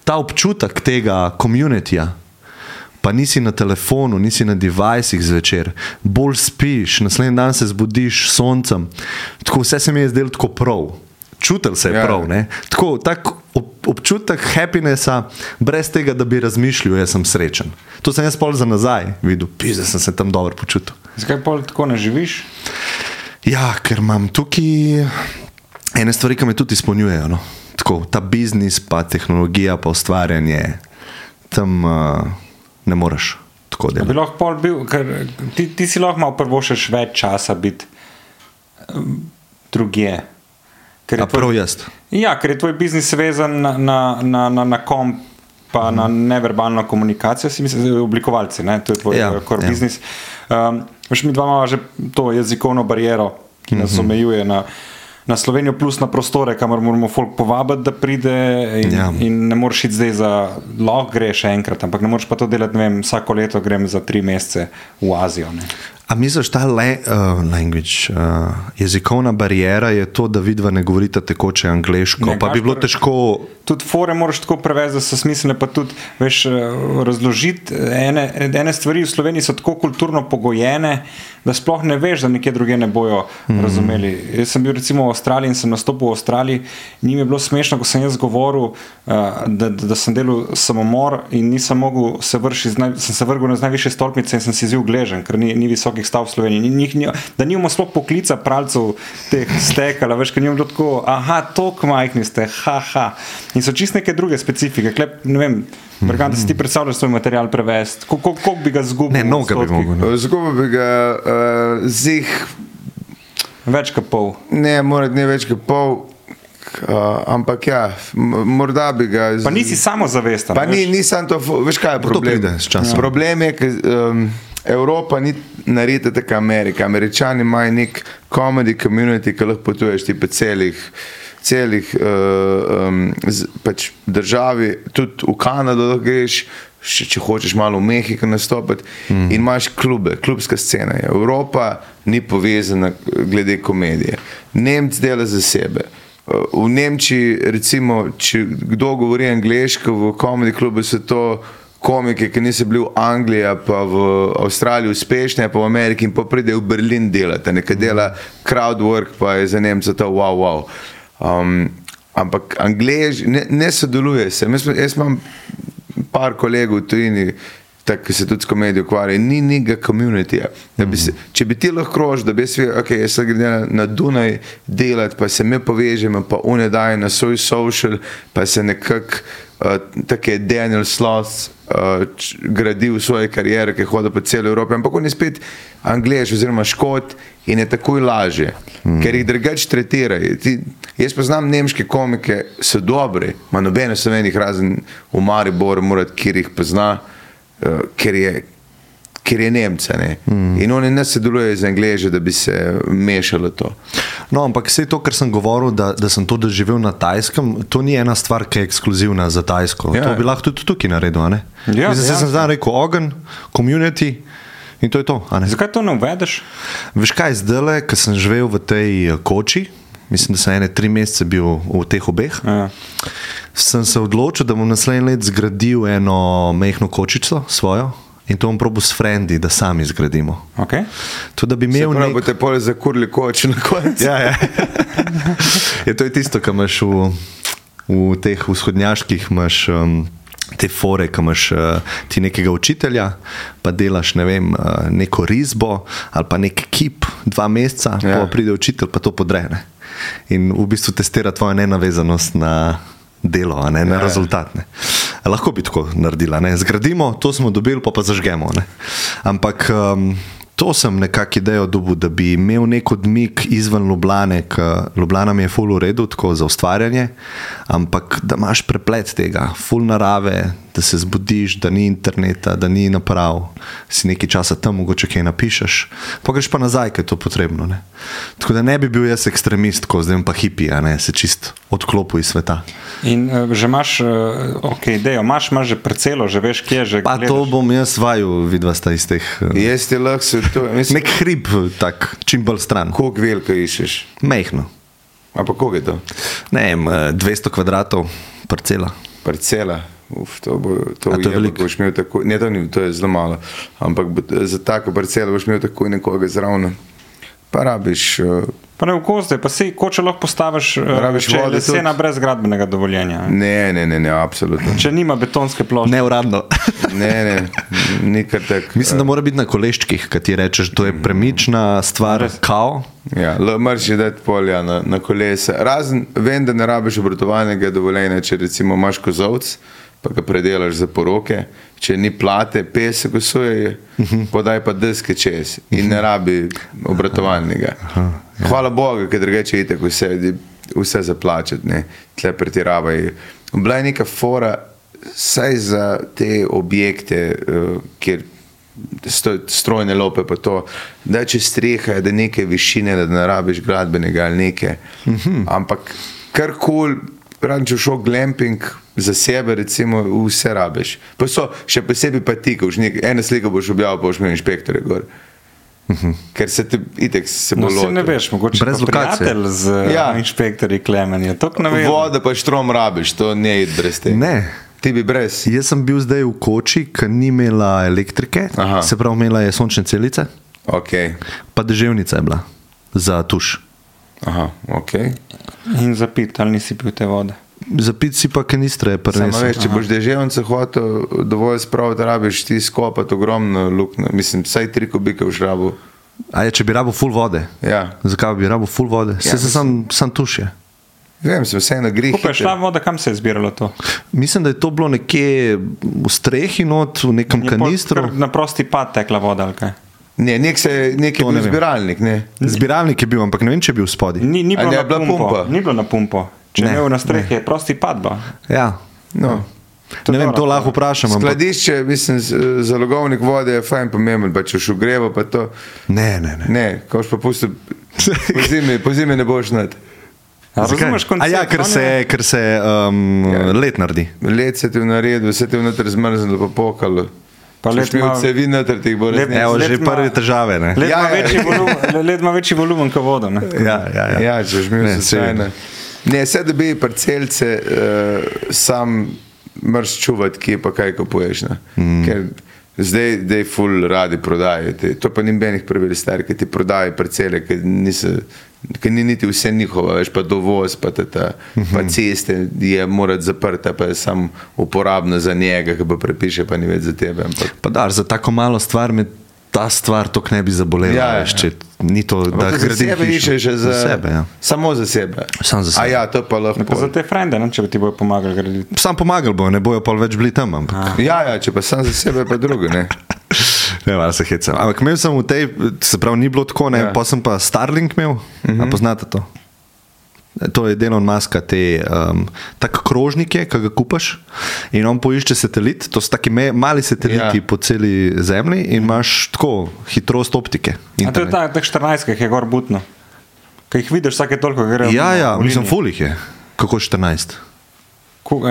ta občutek tega komunitija. Pa nisi na telefonu, nisi na devicih zvečer, bolj spiš, naslednji dan se zbudiš s soncem. Tako vse se mi je zdelo tako prav. Čutil se je Ja. prav. Ne? Tako tak ob, občutek happinessa, brez tega, da bi razmišljal, jaz sem srečen. To sem jaz pol za nazaj videl, pis, da sem se tam dobro počutil. Zakaj pa tako ne živiš? Ja, ker imam tukaj ene stvari, ki me tudi izpolnjujejo. No? Tako, ta biznis, pa tehnologija, pa ustvarjanje, tam uh, ne moreš tako Bi delati. lahko pol bil, ker ti, ti si lahko malo prvo še več časa biti drugje. Ker je A prav jaz. Ja, ker je tvoj biznis vezan na, na, na, na, na kom, pa na neverbalno komunikacijo, si mislim, zdaj oblikovalci, ne? to je tvoj Ja, ja, core ja. ja. biznis. Um, veš, mi dva imamo že to jezikovno bariero, ki nas uh -huh. omejuje na, na Slovenijo, plus na prostore, kamor moramo folk povabiti, da pride. In, Ja. in ne moreš iti zdaj za, lahko greš enkrat, ampak ne moreš pa to delati, ne vem, vsako leto grem za tri mesece v Azijo. Ne. A misliš, ta le, uh, language, uh, jezikovna barijera je to, da vidva ne govorita tekoče angliško, Ne, pa bi bilo težko. Tudi fore moraš tako prevesti, da so smiselne, pa tudi veš, eh, razložiti. Ene, ene stvari v Sloveniji so tako kulturno pogojene, da sploh ne veš, da nekje druge ne bojo mm. razumeli. Jaz sem bil recimo v Avstraliji in sem nastopil v Avstraliji. Njim je bilo smešno, ko sem jaz govoril, uh, da, da, da sem delal samomor in nisem mogel se vršiti, sem se vrgel na najvišje stolpnice in sem si zil gležen, ker ni, ni visokih stav v Sloveniji. Ni, ni, ni, da nimamo sploh poklica pralcev teh stekala, veš, ker nimamo bilo tako, aha, tok majhni ste, haha. In so čist neke druge specifike. Klep, ne vem, Bergant, da si ti predstavljaš svoj material prevesti, koliko kol, kol bi ga zgubil? Ne, v noga bi mogel. no. Zgubil bi ga uh, zih, Več kot pol. ne, mora ne več kot pol, uh, ampak ja, morda bi ga. z- Pa nisi samozavesten. Pa ni, nisem to, veš kaj je problem? časom. Problem je, ker um, Evropa ni naredila tako Amerika. Američani imajo nek comedy community, ki lahko potuješ ti po celih. Celih uh, um, z, pač državi, tudi v Kanado, da greš, še, če hočeš malo v Mehiko nastopiti, mm. in imaš klube, klubska scena. je. Evropa ni povezana glede komedije. Nemci dela za sebe. Uh, V Nemčiji, recimo, če kdo govori angliško, v komedi klubu so to komiki, ki niso bili v Angliji, pa v Avstraliji uspešni, pa v Ameriki in pa pridejo v Berlin delati, nekaj dela crowdwork, pa je za Nemce to wow, wow. Um, ampak Angleži ne, ne sodeluje se. Jaz, jaz imam par kolegov v tujini, tako ki se tudi s komedijo ukvarjajo, ni nekega komunitija. Če bi ti lahko krož, da bi jaz videl, ok, jaz se grem na, na Dunaj delati, pa se mi povežemo, pa une daje na svoj social, pa se nekako, uh, tako je Daniel Sloss uh, č- gradil svoje karijere, ki hodi po celi Evropi, ampak on je spet angliš oziroma škot in je takoj lažje, mm. ker jih drugače tretirajo. Ti, jaz poznam nemške komike, so dobri, ima nobene slovenih razen v Mariboru, morati, kjer jih pozna, uh, ker je. Ker je Nemce. Ne? Mm. In oni ne sodelujejo z Angliži, da bi se mešalo to. No, ampak vse to, kar sem govoril, da, da sem to doživel na Tajskem, to ni ena stvar, ki je ekskluzivna za Tajsko. Ja. To bi lahko tudi tukaj naredil. ne? Ja, sem zdaj rekel ogen, community in to je to. Zakaj to ne uvedeš? Veš kaj, zdaj le, ker sem živel v tej eh, koči, mislim, da sem ene tri mesece bil v teh obeh, Ja. sem se odločil, da bom naslednji let zgradil eno mehko kočico svojo in to bom probil s frendi, da sami zgradimo. Okay. To, da bi imel pravi, nek... boste pole zakurili koč na koncu. Ja, ja. [laughs] je to je tisto, kar imaš v, v teh vzhodnjaških, imaš um, te fore, ki imaš uh, ti nekega učitelja, pa delaš ne vem, uh, neko risbo ali pa nek kip, dva meseca, ja. Pa pride učitelj, pa to podrene. In v bistvu testira tvojo nenavezanost na delo, ne na ja. rezultat. Ne. Lahko bi tako naredila, ne. zgradimo, to smo dobili, pa pa zažgemo. Ne. Ampak um, to sem nekako idejo dobil, da bi imel nek odmik izven Ljubljane, ker Ljubljana mi je full v redu, tako za ustvarjanje, ampak da imaš preplet tega, full narave, da se zbudiš, da ni interneta, da ni naprav, si nekaj časa tam, mogoče kaj napišeš, pa greš pa nazaj, ker je to potrebno. Ne. Tako da ne bi bil jaz ekstremist, ko zdaj pa hipi, a ne se čist odklopil iz sveta. In uh, že imaš, uh, ok, idejo, imaš, imaš že parcelo, že veš, kje je že. Pa gledaš. to bom jaz vaju, vidva sta iz teh. eh, Jaz ti lahko se to, mislim, Nek hrib, tak, čim bolj stran. koliko veliko iščeš. Mehno. A pa koliko je to? Ne vem, eh, 200 kvadratov parcela. Parcela. Uf, to bo, to A to je veliko? boš imel tako, ne, to, ni, to je zelo malo, ampak bo, za tako parcelo boš imel tako nekoga zraven. Pa rabiš, uh, Pa ne v gozde, pa se koče lahko postaviš, uh, Rabiš vode lesena tudi? brez gradbenega dovoljenja. ne, ne, ne, ne, absolutno. Če nima betonske plošče. Neuradno. Ne, ne, nikar tak. Mislim, da mora biti na koleščkih, kaj ti rečeš, to je premična stvar, Res. kao. Ja, mrš je dati polja na, na kolesa. Razen, vem, da ne rabiš obratovalnega dovoljenja, če recimo imaš kozovc, pa ga predelaš za poroke, če ni plate, pesek usuje, podaj pa deske čez in ne rabi obratovalnega. Hvala Bogu, ker drugače je tako vse, vse zaplačati, ne, tle pretiravajo. Bila je neka fora, saj za te objekte, uh, kjer strojne lope, pa to, da če streha, da neke višine, da ne rabiš gradbenega ali nekaj. Uh -huh. Ampak karkoli, pravim, če šel glamping za sebe, recimo, vse rabiš. Pa so še posebej pa ti, ko ena slika boš objavil, boš imel inšpektore gor. Uh -huh. Ker se ti itek se bo No, ne veš, mogoče Brez lokacije. z Ja. ja. inšpektorji klemenja. To ne vem. Voda pa štrom rabiš, to ne je brez tega. Ne. Ti bi brez. Jaz sem bil zdaj v koči, ki ni imela elektrike, Aha. se pravi, imela je sončne celice, Okay. pa deževnica je bila za tuš. Aha, ok. In zapit, ali nisi pil te vode. Zapit si pa kanistre, Samo prenesel. veš, če boš deževnice hotel dovolj spraviti, rabiš ti skopati ogromno luknjo. Mislim, vsaj tri kubike v šrabu. A je, če bi rabo full vode? Ja. Zakaj bi rabo full vode? Ja, se mislim- sam, sam tuš je. Vem, sem vseeno grih. Ko pa je šla voda, kam se je zbiralo to? Mislim, da je to bilo nekje v strehi, not, v nekem Je kanistru. Na prosti pad tekla voda, ali kaj? Ne, nek, se, nek je To ne bil vem. zbiralnik, ne? Zbiralnik je bil, ampak ne vem, če je bil spodaj. Ni, ni bilo ne, na je pumpo. pumpa? Ni bilo na pumpo. Če Ne, je imel na strehi, je prosti pad. Ba. Ja. No. To Ne vem, to lahko vprašam. Ampak... Skladišče, mislim, z- zalogovnik vode je fajn pomemben, pa če šel greva, pa to. Ne, ne, ne. Ne, ko boš pa pustil, po zimi, po zimi ne boš nad. Razumeš A koncept? ja, ker se, je- ker se um, Ja. ja. let naredi. Led se ti v naredu, vse ti v noter zmrznilo, pa pokalo. Pa mi ima- od cevi noter tih bo resnico. Evo, Let že ima- prve težave. Ne? Led, Ja, ima ja. večji volumen, [laughs] led ima večji volumen kot voda. Ne? Ja, ja, ja. Ja, če že mi Ne, je saj vem. slučajno. Ne, vse da bi parcelce, uh, sam moraš čuvati, kje pa kaj kupuješ. Mm. Ker zdaj, zdaj ful radi prodajajo. To pa ni benih pravil, stari, ki ti prodajajo parcele, ki niso. Ker ni niti vse njihovo, veš pa dovoz, pa, ta, ta, pa ceste je morati zaprta, pa je samo uporabna za njega, ki pa prepiše, pa ni več za tebe. Ampak, Pa da, za tako malo stvar me ta stvar tako ne bi zabolela. Ja, Ja, ja. veš, če ni to, da gradim sebe iščeš, že za, za sebe. Ja. Samo za sebe. Samo za A sebe. ja, to pa lahko. Pa za te frende, ne? če bi ti bojo pomagali graditi. Sam pomagal bo, ne bojo pa več bili tam. Ampak. Ja, ja, če pa sam za sebe, pa drugo. [laughs] Ne? Malo se hecam. Ampak imel sem v tej, se pravi, ni bilo tako, ne, Ja. pa sem pa Starlink imel, uh Mhm. -huh. poznate to. To je Delon Maska, te um, tak krožnik je, ki ga kupaš in on poišče satelit, to so taki me, mali sateliti Ja. po celi zemlji in imaš tako hitrost optike. A to je internet. ta, teh 14, ki je gor butno. Ki jih vidiš vsake toliko, gre Ja, ja, mislim, fulih je. Kako 14?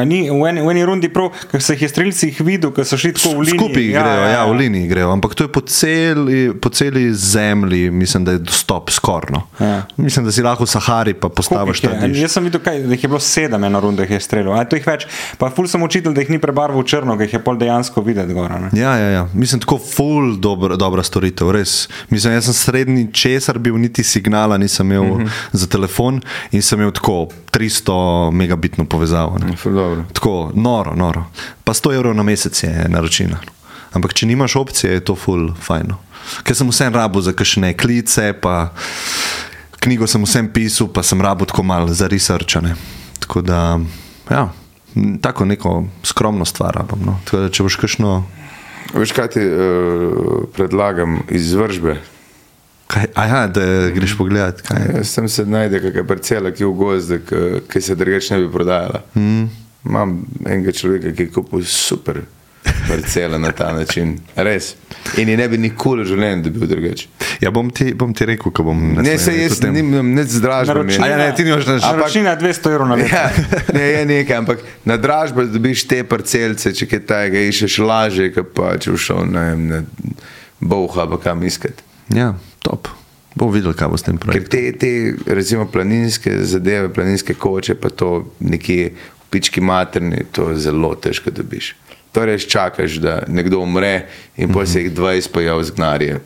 Ni, v, eni, v eni rundi prav, ker so jih je streljcih videl, ker so šli tako v liniji. Skupaj grejo, ja, ja, v liniji grejo, ampak to je po celi, po celi zemlji, mislim, da je dostop skorno. Ja. Mislim, da si lahko v Sahari pa postaviš tam. Jaz sem videl, kaj, da jih je bilo sedem eno rundo, jih je streljal. A to jih več. Pa ful sem učitelj, da jih ni prebarval v črno, ker jih je pol dejansko videti gora. Ne? Ja, ja, ja. Mislim, tako ful dobra, dobra storitev, res. Mislim, jaz sem srednji česar bil, niti signala nisem imel Mhm. mm -hmm. za telefon in sem imel tako 300 megabitno povezavo. ne. Dobro. Tako noro, noro. Pa 100 evrov na mesec je naročina. Ampak če nimaš opcije, je to ful fajno. Ker sem vsem rabo za kakšne klice, pa knjigo sem vsem pisal, pa sem rabo tako malo za researchane. Tako da, ja, tako neko skromno stvar rabim. No. Tako da, če boš kakšno. Veš, kaj ti uh, predlagam izvržbe? Kaj, aha, da greš pogledat. Kaj. Jaz sem se najde kakšna parcela, ki je v gozdu, ki- ki se drugače ne bi prodajala. Mm. Imam enega človeka, ki je kupil super parcele na ta način. Res. In je ne bi nikoli v življenju dobil drugače. Ja, bom ti, bom ti rekel, ko bom Ne, se jaz nimam nič z dražbami. A ja, ne, ti nimaš nič. Ampak- Naročnina je 200 evrov na leto. Ja, ne, je nekaj, ampak na dražbi dobiš te parcelce, če kaj tajega iščeš lažje, kot pa če bi šel na, na Bovha, pa kam iskati. Ja, top. Bomo videli, kaj bo s tem projektom. te, te recimo, planinske zadeve, planinske koče, pa to nekje v pički materni, to zelo težko dobiš. Torej, čakaš, da nekdo umre in potem se jih 20 pojavi z gnarje.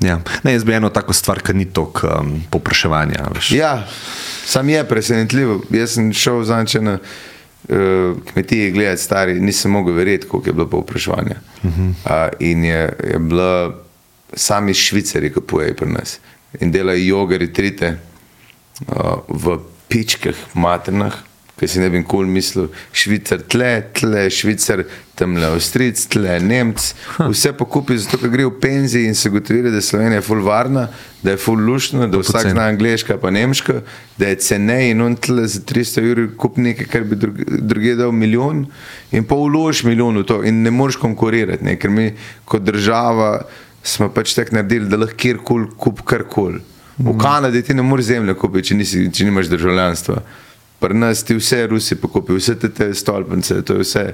Ja. Ne, jaz bi eno tako stvar, ki ni toliko um, popraševanja. veš. Ja, sam je presenetljivo. Jaz sem šel zanče na uh, kmetiji gledati stari, nisem mogel verjeti, koliko je bilo povpraševanja. Uh -huh. uh, in je, je bilo sami švicari, ki pojejo pri nas in delajo joge, retrite uh, v pičkah, maternah, Ker si ne bi nikoli mislil, švicar tle, tle, švicar tam le, avstric, tle, nemc. Vse pokupi, zato ker gre v penziji in se gotovili, da je Slovenija ful varna, da je ful lušna, da vsak zna angliška pa nemška, da je cenej in on tle za 300 ur kup nekaj, kar bi drug- druge dal milijon in pa vložiš milijon v to in ne moreš konkurirati, ne? ker mi kot država smo pač tako naredili, da lahko kjerkoli kup karkoli. V Kanadi ti ne moreš zemlje kupiti, če, nisi, če nimaš državljanstva. Pri nas ti vse Rusi pokupijo, vse te, te stolpnice, to je vse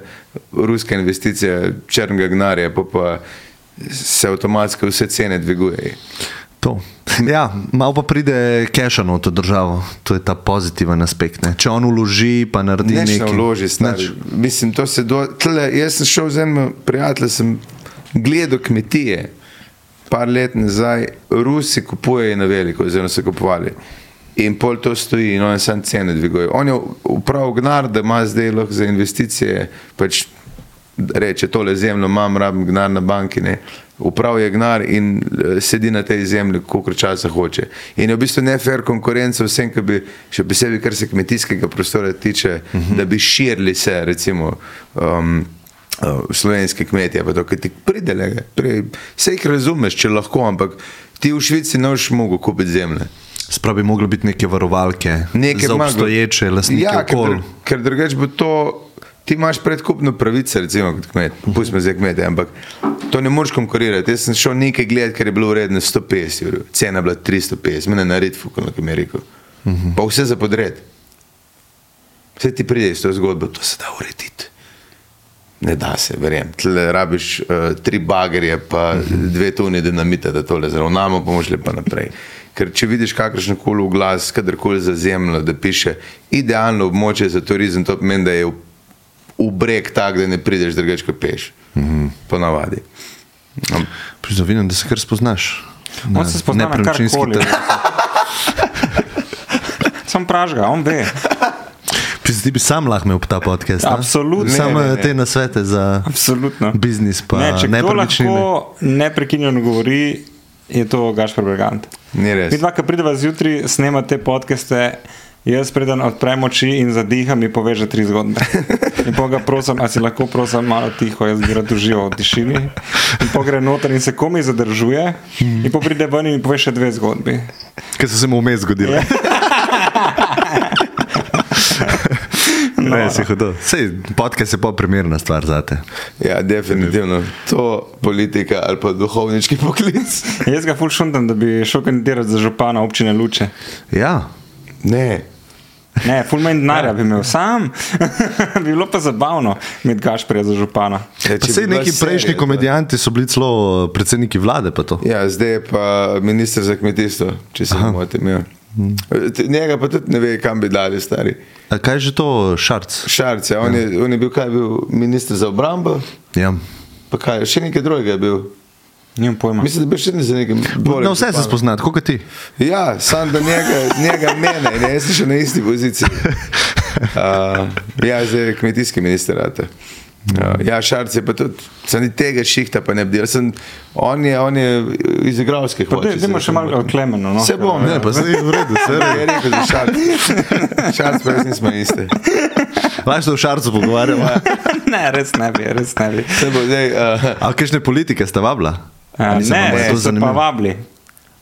ruska investicija, črnega gnarja, pa, pa se avtomatsko vse cene dvigujejo. To. Ja, malo pa pride kešano v to državo, to je ta pozitiven aspekt. Ne? Če on uloži, pa naredi Neč nekaj. ne vloži, stari. Mislim, to se do... Tle, jaz sem šel z enim prijateljem, sem gledal kmetije, par let nazaj, Rusi kupujejo na veliko, oziroma so kupovali. In pol to stoji in oni sam cene dvigujejo. On je uprav gnar, da ima zdaj lahko za investicije, pač reče tole zemljo imam, rabim gnar na banki, ne. Uprav je gnar in eh, sedi na tej zemlji, koliko časa hoče. In je v bistvu nefer konkurenca vsem, ki bi, še posebej, kar se kmetijskega prostora tiče, uh -huh. da bi širili se, recimo, um, uh, slovenske kmetje, pa to, ki ti pridelega, pri, vse jih razumeš, če lahko, ampak ti v Švici ne boš mogel kupiti zemlje. Spravi, moglo biti neke varovalke ima- obstoječe lastnike Ja, ker, okolja. dru- ker drugače bo to. Ti imaš predkupno pravice, recimo, kot kmet, pustimo zdaj kmete, ampak to ne moreš konkurirati. Jaz sem šel nekaj gledati, ker je bilo vredno 150 evrov, cena bila 350, mene na redfu, kot je rekel. Pa vse za podred. Vse ti pride iz te zgodbe, to se da urediti. Ne da se, verjem. Tle rabiš uh, tri bagerje, pa dve toni dinamita, da tole zravnamo, pa moš lepa naprej. Ker če vidiš kakršen koli oglas, kadarkoli za zemljo, da piše idealno območje za turizem, to pomeni, da je v, v breg tak, da ne prideš drugače, kot peš. Uh -huh. Ponavadi. Am- Priznavinem, da se kar spoznaš. On se spozna na karkoli. trg. Sam pražga, on ve. Ti bi sam lahko imel ta podcast. a? Absolutno. Samo Ne, ne, ne. te nasvete za Absolutno. biznis, pa ne, če kdo lahko neprekinjeno govori, je to Gašpor Brigant. Ni res. Mi dva, ki prideva zjutraj, snemate podcaste. Jaz preden odprem oči in zadiham, mi pove že tri zgodbe. In pa ga prosim, a si lahko prosim malo tiho, jaz bi rad užival v tišini. In pa gre noter in se komi zadržuje. In pa pride ven in pove še dve zgodbi. Ker so se mu vmes zgodile. No, Ne, si hudo. Sej, podcast je pa primerna stvar za te. Ja, definitivno. To politika ali pa duhovnički [laughs] poklic. Jaz ga ful šundam, da bi šel kandidirati za župana občine Luče. Ja, Ne. Ne, ful manj denarja bi imel sam. [laughs] bi bilo pa zabavno imeti Gašporja za župana. Ja, sej neki serija, prejšnji to- komedijanti so bili celo eh, predsedniki vlade. pa to. Ja, zdaj je pa ministr za kmetijstvo, če se ne motim. Ja. T- Njega pa tudi ne ve, kam bi dali stari. A kaj je že to, šarc? Šarce, on, je, on je bil, kaj je bil ministr za obrambo, Ja. pa kaj, še nekaj drugega je bil. Nimam pojma. Mislim, da bi še ne za nekaj. Na vse se spoznati, kot ti. Ja, sam da njega, njega mene, ne, jaz sem še na isti poziciji. [laughs] Uh, ja, zdaj je kmetijski minister. rate. Uh, ja, Šarc je pa tudi, sem ni tega šihta pa ne bi delal. Sem, on, je, on je iz igralskih Pa daj- Dajmo še malo o Klemenu. No? Se bom, Ne, pa se je v redu, se [laughs] Je rekel, da je šarc. [laughs] Šarc pa jaz nismo iste. Lahko [laughs] se v šarcu pogovarjamo. ne, res ne bi, res ne bi. Se bo zdaj, uh, A kakšne politike sta vabila? A, Ali se vam ne, je to so se pa zanimivo? vabili.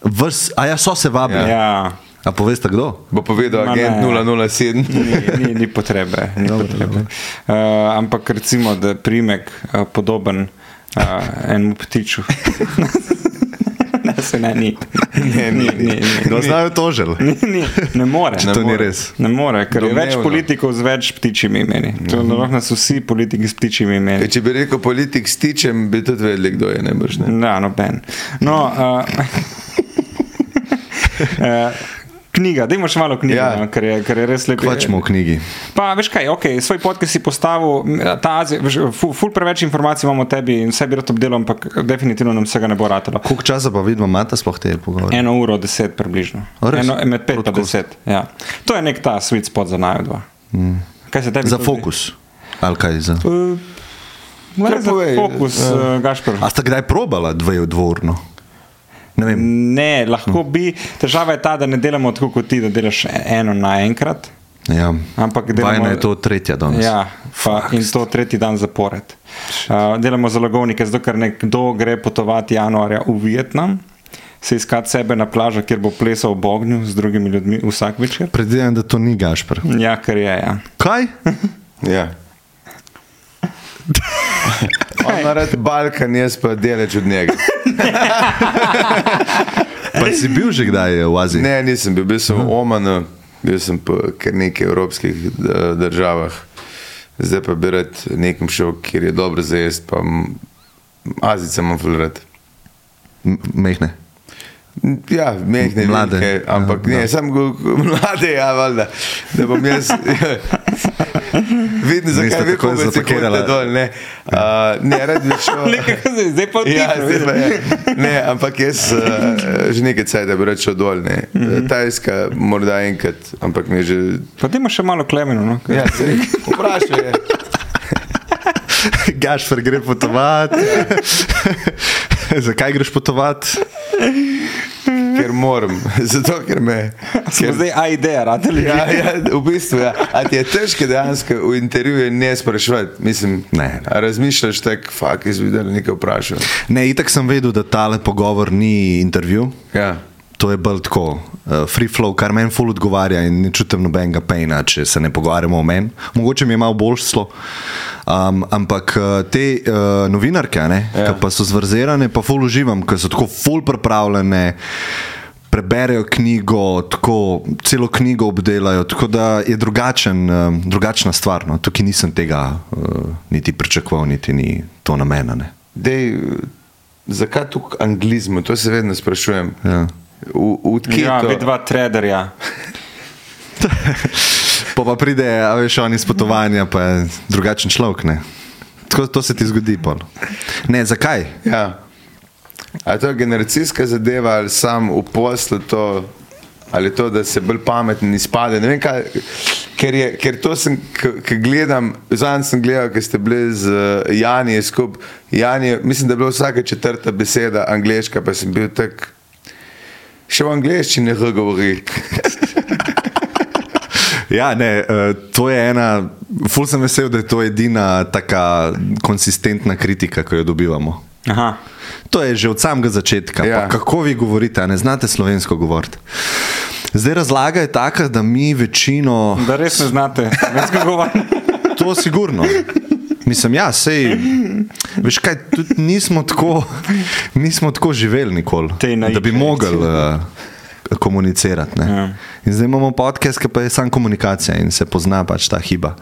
Vrs, a ja, so se vabili. Ja. A poveste kdo? bo povedal Ma agent ne. 007. Ni, ni, ni potrebe. Ni potrebe. Uh, ampak recimo, da je primek uh, podoben uh, enemu ptiču. [laughs] ne, se ne, ni. Ne, ni, ni, ni, ni. Ga znajo tožil. Ni, ni, ne more. To ni res. Ne more, ker je več politikov z več ptičjimi imeni. To Mhm. lahko nas vsi politiki s ptičjimi imeni. Kaj, Če bi rekel politik s tičem, bi tudi vedeli, kdo je najbrž. Ne? Ja, noben. No, uh, uh, [laughs] knjiga, dajmo še malo knjige, Ja. ja. no, ker, je, ker je res lepo. Kvačmo v knjigi. Pa veš kaj, okay, svoj podcast si postavil, m, ta Azija, ful, ful preveč informacij imamo o tebi in vse bi rad obdelal, ampak definitivno nam vsega ne bo ratalo. Koliko časa pa vidimo, imate sploh te pogovore? Eno uro, deset približno. Eno, med pet in deset. Ja. To je nek ta sweet spot za naju dva. Mm. Za fokus. Ali kaj za? Uh, Kar za povej, fokus, ja. uh, Gašpor. A ste kdaj probala dve dvorno? Ne. Ne, lahko bi. Težava je ta, da ne delamo tako kot ti, da delaš eno naenkrat. Ja. Ampak Vajna delamo- je to tretja danes. Ja, pa, in to tretji dan zapored. Uh, delamo zalogovnike, zato ker nekdo gre potovati januarja v Vietnam, se iskati sebe na plažo, kjer bo plesal ob ognju z drugimi ljudmi vsak večer. Predvidevam, da to ni Gašpr. Ja, ker je. Ja. Kaj? [laughs] Ja. [laughs] [laughs] On naredi Balkan, jaz pa deleč od njega. [laughs] Pa si bil že kdaj v Aziji? Ne, nisem bil, bil sem v Omanu, bil sem po kar nekaj evropskih eh, državah. Zdaj pa bi rad nekam šel, kjer je dobro za jesti, pa Azice imam fulrat. M- Mehne. Ja, mehne, Mlade. velike, ampak Ja, ja, ne, go, [laughs] mlade, ja, valjda, da bom jaz. [laughs] [laughs] Vidim, zakaj Niste vi takoj pogajate zapakirala. dol, ne. Uh, ne, rad bi šel. [laughs] Zdaj- Zdaj pa Ja, tiho, zdaj pa je. [laughs] Ne, ampak jaz uh, že nekaj cajt, da bi rečel dol. Ne. Mm -hmm. Tajska, morda enkrat, ampak ne že. Pa ti imaš še malo klemeno. No? Ja, se vprašaj. je. Gašpr gre potovati. Zakaj greš potovati? Ker moram, [laughs] zato ker me. Smo zdaj A ideja, radili. Ja, ja, v bistvu ja. A ti je težko dejansko v intervjuju ne sprašovati. Mislim, Ne. razmišljaš tako, fakt, da nekaj vprašal. Ne, itak sem vedel, da tale pogovor ni intervju. Ja. To je bolj tako, uh, free flow, kar meni ful odgovarja in ne čutim nobenega pejna, če se ne pogovarjamo o meni. Mogoče mi je malo bolj slo. Um, ampak uh, te uh, novinarke, ne, Ja. ja. pa so zvrzelane, pa ful uživam, ker so tako ful pripravljene. Preberejo knjigo, tako celo knjigo obdelajo, tako da je drugačen, um, drugačna stvar. No. Tukaj nisem tega uh, niti pričakoval, niti ni to namena. Dej, zakaj tukaj anglizmu? To se vedno sprašujem. Ja. Tkitu. Ja, vidva traderja. Pa pa pride, a veš, on iz potovanja, pa je drugačen človek. Ne? Tako, to se ti zgodi. Pol. Ne, zakaj? Ja. A je to generacijska zadeva ali sam v poslu to, ali to, da se bolj pameten izpade. Ne vem, kaj, ker, je, ker to sem, ki gledam, zadnjič sem gledal, ker ste bili z eh, Jani skupaj. Jani, mislim, da je bila vsaka četrta beseda angliška, pa sem bil tak. Še v angleščini ne govori. [laughs] Ja, ne, eh, to je ena, ful sem vesel, da je to edina taka konsistentna kritika, ki jo dobivamo. Aha. To je že od samega začetka. Ja. Kako vi govorite, a ne znate slovensko govoriti? Zdaj razlaga je taka, da mi večino, Da res ne znate, več govoriti. to sigurno. Mislim, ja, sej, veš kaj, tudi nismo tako, nismo tako živeli nikoli, da bi mogli uh, komunicirati. ne. Ja. In zdaj imamo podcast, ki pa je samo komunikacija in se pozna pač ta hiba.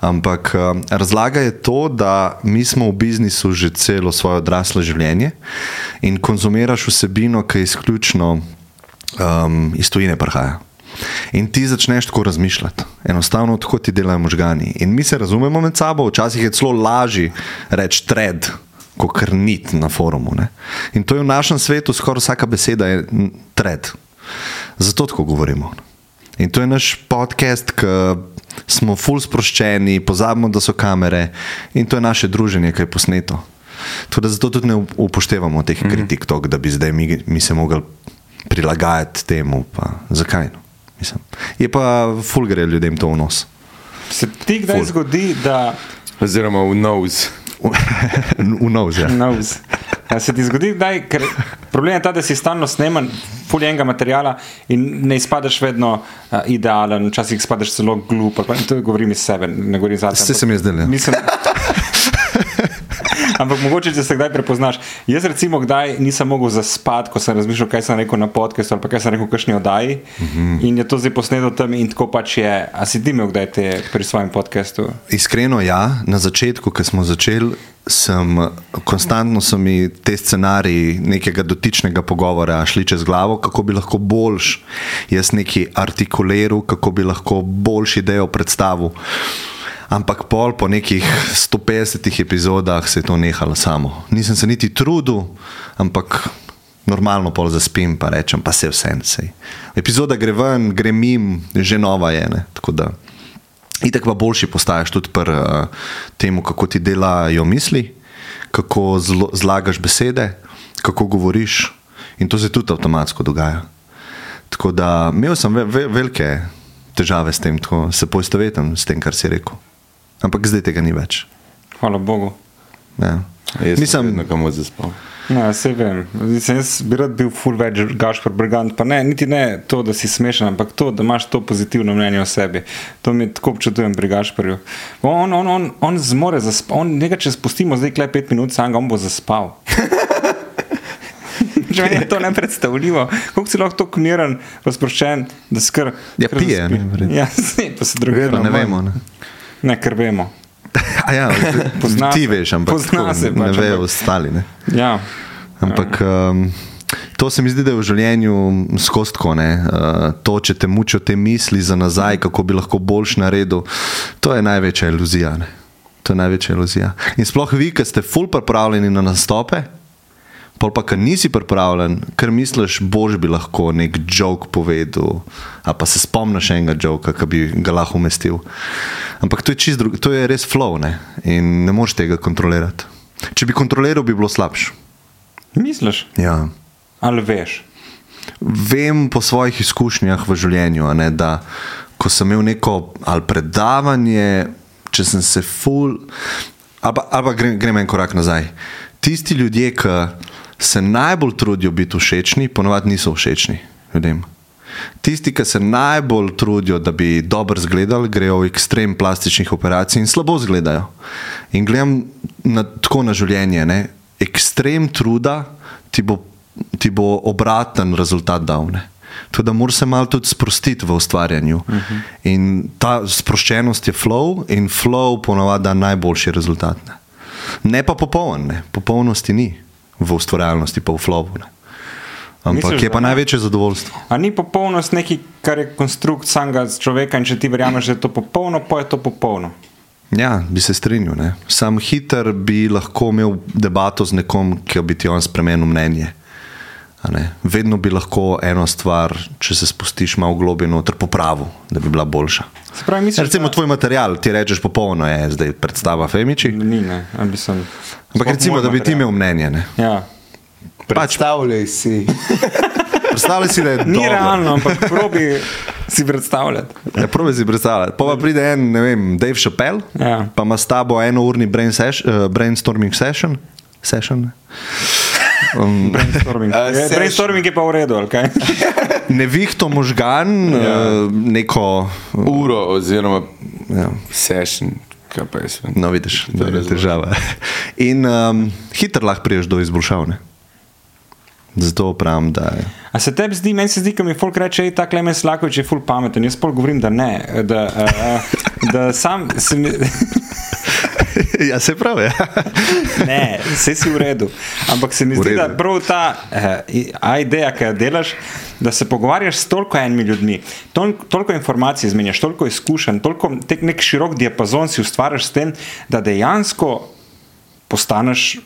Ampak um, razlaga je to, da mi smo v biznisu že celo svoje odraslo življenje in konzumiraš vsebino, ki izključno um, iz tujine prihaja. In ti začneš tako razmišljati, enostavno tako ti delajo možgani. In mi se razumemo med sabo, včasih je celo lažje reči tred, kot krnit na forumu. Ne? In to je v našem svetu, skoraj vsaka beseda je tred. Zato tako govorimo. In to je naš podcast, ki smo full sproščeni, pozabimo, da so kamere in to je naše druženje, ki je posneto. Da zato tudi ne up- upoštevamo teh kritik, tok, da bi zdaj mi, mi se mogli prilagajati temu. Pa. Zakaj? No? Mislim. Je pa ful gre ljudem to v nos. Se ti kdaj Ful. zgodi, da Oziroma v nose. v nos, ja. Nose. Ja, se ti zgodi, kdaj, ker problem je ta, da si stalno sneman fuljenega materijala in ne izpadeš vedno uh, idealen, včasih izpadeš celo glup. To govorim iz sebe, ne govorim za Saj se mi je zdelo, ja. Mislim, Ampak mogoče, če se kdaj prepoznaš. Jaz, recimo, kdaj nisem mogel zaspati, ko sem razmišljal, kaj sem rekel na podkastu ali kaj sem rekel v kakšni oddaji. Mm Mhm. -hmm. In je to zdaj posneto tam in tako pač je. A si ti imel kdaj te pri svojem podkastu? Iskreno, ja. Na začetku, ko smo začeli, sem konstantno so mi te scenariji nekega dotičnega pogovora šli čez glavo, kako bi lahko boljš jaz neki artikuliral, kako bi lahko boljši idejo predstavil. Ampak pol po nekih 150 epizodah se je to nehalo samo. Nisem se niti trudil, ampak normalno pol zaspim, pa rečem, pa se vse en. Epizoda gre ven, gre mim, že nova je. Ne? Tako da Itek pa boljši postaješ tudi pri uh, tem, kako ti delajo misli, kako zlo, zlagaš besede, kako govoriš. In to se tudi avtomatsko dogaja. Tako da imel sem ve, ve, velike težave s tem, tako se poistovetim s tem, kar si rekel. Ampak zdaj tega ni več. Hvala Bogu. Ja. Jaz sem Mislim, vedno kamor zaspal. Ja, se vem. Mislim, jaz bi rad bil full več Gašpor Brigant, pa ne, niti ne to, da si smešen, ampak to, da imaš to pozitivno mnenje o sebi. To mi tako občudujem pri Gašporju. On, on, on, on zmore zaspati, on nekaj, če spustimo zdaj kle pet minut, sam ga on bo zaspal. [laughs] Že meni je to nepredstavljivo. Kako si lahko tako miren, pa sproščen, da skr. Ja, kar pije, zaspi? [laughs] ne. Ja, ne, to se drugi pa ne vemo. Ne. Ne, ker vemo. [laughs] Ja, [laughs] Pozna ti veš, ampak Pozna se ne pač, vejo ampak- ostali. Ne. Ja. Ampak um, to se mi zdi, da je v življenju skozi tako. ne. Uh, to, če te mučijo te misli za nazaj, kako bi lahko boljš naredil, to je največja iluzija. Ne. To je največja iluzija. In sploh vi, ki ste ful pripravljeni na nastope. Pol pa, ker nisi pripravljen, ker misliš, bož bi lahko nek jok povedal, a pa se spomniš enega joka, ki bi ga lahko umestil. Ampak to je drug, to je res flow ne? in ne moreš tega kontrolirati. Če bi kontroliral, bi bilo slabše. Misliš? Ja. Ali veš? Vem po svojih izkušnjah v življenju, ne, da ko sem imel neko ali predavanje, če sem se ful, ali ali pa grem, grem en korak nazaj. Tisti ljudje, ki se najbolj trudijo biti všečni, ponovadi niso všečni ljudem. Tisti, ki se najbolj trudijo, da bi dobro izgledali, grejo v ekstrem plastičnih operacij in slabo izgledajo. In gledam na, tako na življenje. Ne? Ekstrem truda ti bo, ti bo obraten rezultat dal. Ne? Tako da moraš se malo tudi sprostiti v ustvarjanju. Uh -huh. In ta sproščenost je flow, in flow ponovadi da najboljši rezultat. Ne, ne pa popoln, ne. popolnosti ni v ustvarjalnosti, pa v flowu. Ne. Ampak Misliš, je pa da ne? največje zadovoljstvo. A ni popolnost nekaj, kar je konstrukt samega človeka in če ti verjameš, da je to popolno, pa je to popolno. Ja, bi se strinjal. Ne. Sam hiter bi lahko imel debato z nekom, ki bi ti on spremenil mnenje. Vedno bi lahko eno stvar, če se spustiš malo globje noter, popravil, da bi bila boljša. Se pravi, misliš, Recimo tvoj material, ti rečeš popolno je zdaj predstava Femiči. da ni, ne, ali bi sem. Ampak recimo, da bi ti imel mnenje. Ne. Ja. Predstavljaj si. [laughs] Predstavljaj si, da je Ni dobro. realno, ampak probi [laughs] si predstavljati. Ja, Probi si predstavljati. Pa, pa pride en, ne vem, Dave Chappelle, Ja. pa ima s tabo enourni brain seš, uh, brainstorming session. session um, [laughs] Brainstorming. A, Je, brainstorming je pa v redu, ali kaj? nevihto možgan, ja. uh, neko. Uro oziroma Ja. session, kaj pa je sve. No, vidiš, da je težava. [laughs] In um, hitro lahko priješ do izboljšav. Ne? Zato pravim, da je. A se tebi zdi, meni se zdi, ko mi folk reče, da je ta Klemen Slakovič je ful pameten. Jaz pol govorim, da ne. Da, uh, da sam se mi. [laughs] [laughs] ja, se pravi. Ja. [laughs] Ne, vse si v redu. Ampak se mi zdi, da prav ta uh, ideja, ki jo delaš, da se pogovarjaš s toliko enimi ljudmi, tol, toliko informacij izmenjaš, toliko izkušenj, toliko tek nek širok diapazon si ustvariš s tem, da dejansko postaneš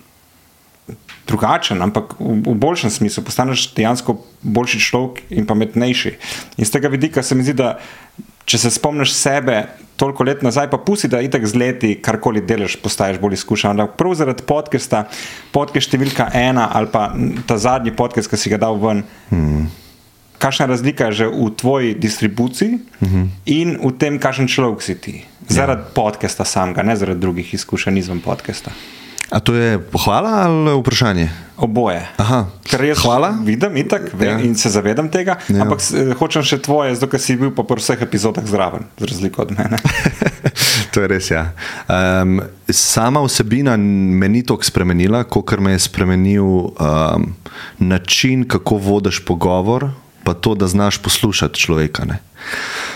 drugačen, ampak v, v boljšem smislu, postaneš dejansko boljši človek in pametnejši. In z tega vidika se mi zdi, da če se spomniš sebe toliko let nazaj, pa pusti, da itek z leti karkoli delaš, postaješ bolj izkušen. Ampak prav zaradi podcasta, podcast številka ena ali pa ta zadnji podcast, ki si ga dal ven. Hmm. Kakšna razlika je že v tvoji distribuciji uh -huh. in v tem, kakšen človek si ti? Zaradi ja. podcasta samega, ne zaradi drugih izkušenj izven podcasta. A to je pohvala ali vprašanje? Oboje. Aha. Ker jaz Hvala. vidim itak, vem, Ja. in se zavedam tega, Ja. ampak eh, hočem še tvoje, zato ker si bil pri vseh epizodah zraven, za razliko od mene. [laughs] to je res. Ja. Um, sama vsebina me ni toliko spremenila, kot me je spremenil um, način, kako vodiš pogovor, pa to, da znaš poslušati človeka. Ne.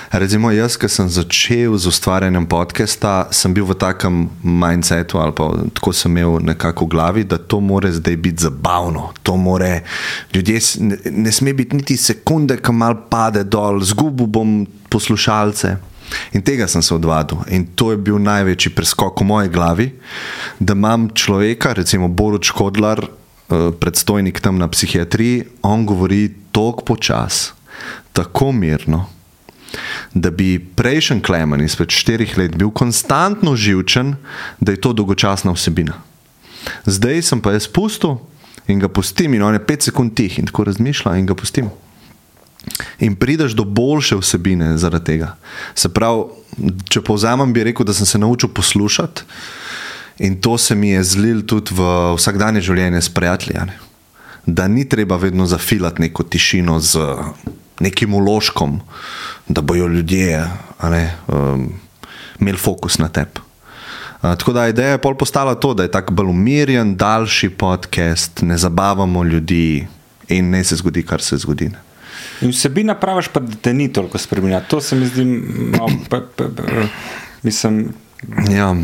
Recimo, jaz, ki sem začel z ustvarjanjem podcasta, sem bil v takem mindsetu, ali pa tako sem imel nekako v glavi, da to mora zdaj biti zabavno. To more, ljudje, ne, ne sme biti niti sekunde, ki mal pade dol, zgubil bom poslušalce. In tega sem se odvadil. In to je bil največji preskok v moji glavi, da imam človeka, recimo Borod Škodlar, eh, predstojnik tam na psihiatriji, on govori tako počas, tako mirno, da bi prejšnji Klemen izpred štirih let bil konstantno živčen, da je to dolgočasna vsebina. Zdaj sem pa jaz pustil in ga pustim, in on je pet sekund tih in tako razmišlja in ga pustim. In prideš do boljše vsebine zaradi tega. Se pravi, če povzamem, bi rekel, da sem se naučil poslušati in to se mi je zlil tudi v vsakdanje življenje s prijatelji. Da ni treba vedno zafilati neko tišino z nekim uložkom, da bojo ljudje ne, um, imeli fokus na tebi. Uh, tako da ideja je pol postala to, da je tako bolj umirjen, daljši podcast, ne zabavamo ljudi in ne se zgodi, kar se zgodi. Ne. In vsebina praviš, pa da te ni toliko spremenila. To se mi zdi, malo, mislim, Ja,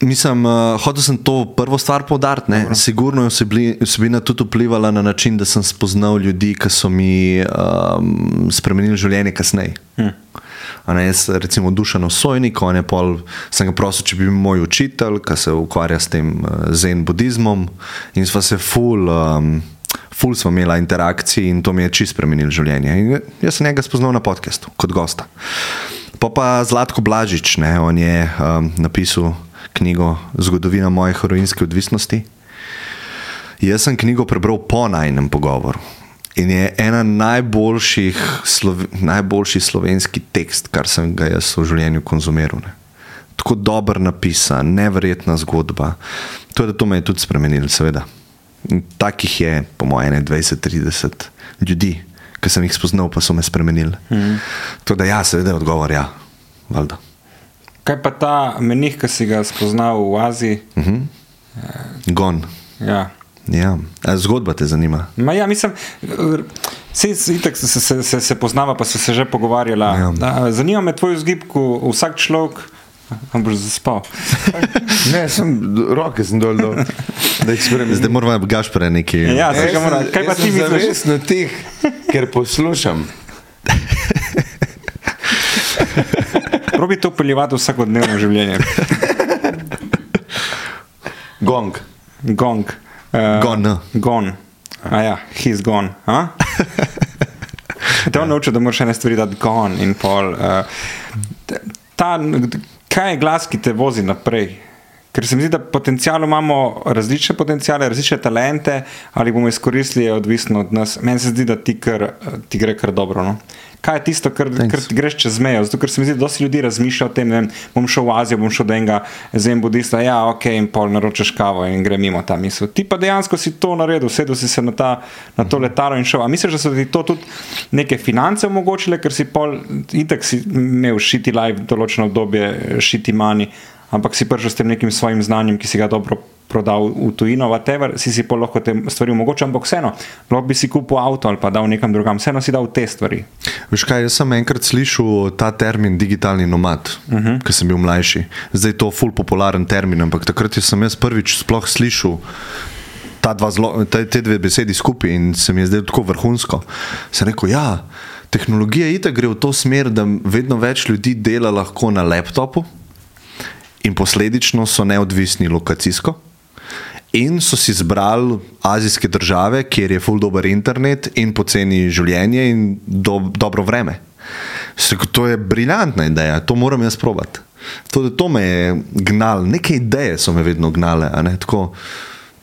mislim, uh, hotel sem to prvo stvar poudariti. ne. Sigurno je vsebina tudi vplivala na način, da sem spoznal ljudi, ki so mi um, spremenili življenje kasneje. Hmm. Ne, jaz, recimo, dušen osojnik, on je pol, sem ga prosil, če bi bil moj učitelj, ki se ukvarja s tem uh, zen budizmom, in sva se ful. Um, Ful smo imeli interakcij in to mi je čisto spremenilo življenje. In jaz sem njega spoznal na podkastu kot gosta. Pa pa Zlatko Blažič, ne, on je um, napisal knjigo Zgodovina moje heroinske odvisnosti. Jaz sem knjigo prebral po najnem pogovoru. In je ena najboljših, slove, najboljši slovenski tekst, kar sem ga jaz v življenju konzumiral. Ne. Tako dobro napisan, neverjetna zgodba. To je, da to me je tudi spremenilo, seveda. In Takih je, po mojem, 20-30 ljudi, ki sem jih spoznal, pa so me spremenili. Mm. Tako da, ja, seveda je odgovor ja, valjda. Kaj pa ta menih, ki si ga spoznal v Aziji? Gon. Ja. Ja. A Zgodba te zanima. Ma ja, mislim, se, itak se, se, se, se poznava, pa so se že pogovarjala. Ja. Ja. Zanima me tvoj vzgib, ko vsak človek, kam boš zaspal. [laughs] Ne, sem roke sem dol, dol. Zdaj moramo gašpore neki. Ja, se ga mora. Kaj pa ti misliš? Zavestno tih, ker poslušam. [laughs] Probi to peljevati v vsakodnevno življenje. Gong. Gong. Uh, Gone. Gone. A ja, he's gone. a? Te on naučil, da moraš ene stvari dati gone in pol. Uh, ta, kaj je glas, ki te vozi naprej? Ker se mi zdi, da potencialno imamo različne potencijale, različne talente, ali bomo izkoristili, je odvisno od nas. Meni se zdi, da ti, kar, ti gre kar dobro. No? Kaj je tisto, kar, kar ti greš čez mejo? Zato, ker se mi zdi, da dosti ljudi razmišlja o tem, vem, bom šel v Azijo, bom šel do enega zen budista, ja, ok, in pol naročeš kavo in gre mimo ta misel. Ti pa dejansko si to naredil, sedel si se na, ta, na to letalo in šel. A misliš, da so ti to tudi neke finance omogočile, ker si pol, itak si imel šiti live določeno obdobje, šiti mani, ampak si prišel s tem nekim svojim znanjem, ki si ga dobro prodal v tujino, whatever, si si pa lahko te stvari omogočil, ampak vseeno, lahko bi si kupil avto ali pa dal nekam drugam, vseeno si dal te stvari. Veš kaj, jaz sem enkrat slišal ta termin digitalni nomad, uh -huh. ko sem bil mlajši. Zdaj je to ful popularen termin, ampak takrat sem jaz prvič sploh slišal. Ta dva zlo, te, te dve besedi skupaj in se mi je zdelo tako vrhunsko. Sem rekel, ja, tehnologija itak gre v to smer, da vedno več ljudi dela lahko na laptopu in posledično so neodvisni lokacijsko. In so si izbrali azijske države, kjer je full dober internet in poceni življenje in do, dobro vreme. Se, to je briljantna ideja, to moram jaz probati. To, to me je gnalo, neke ideje so me vedno gnale.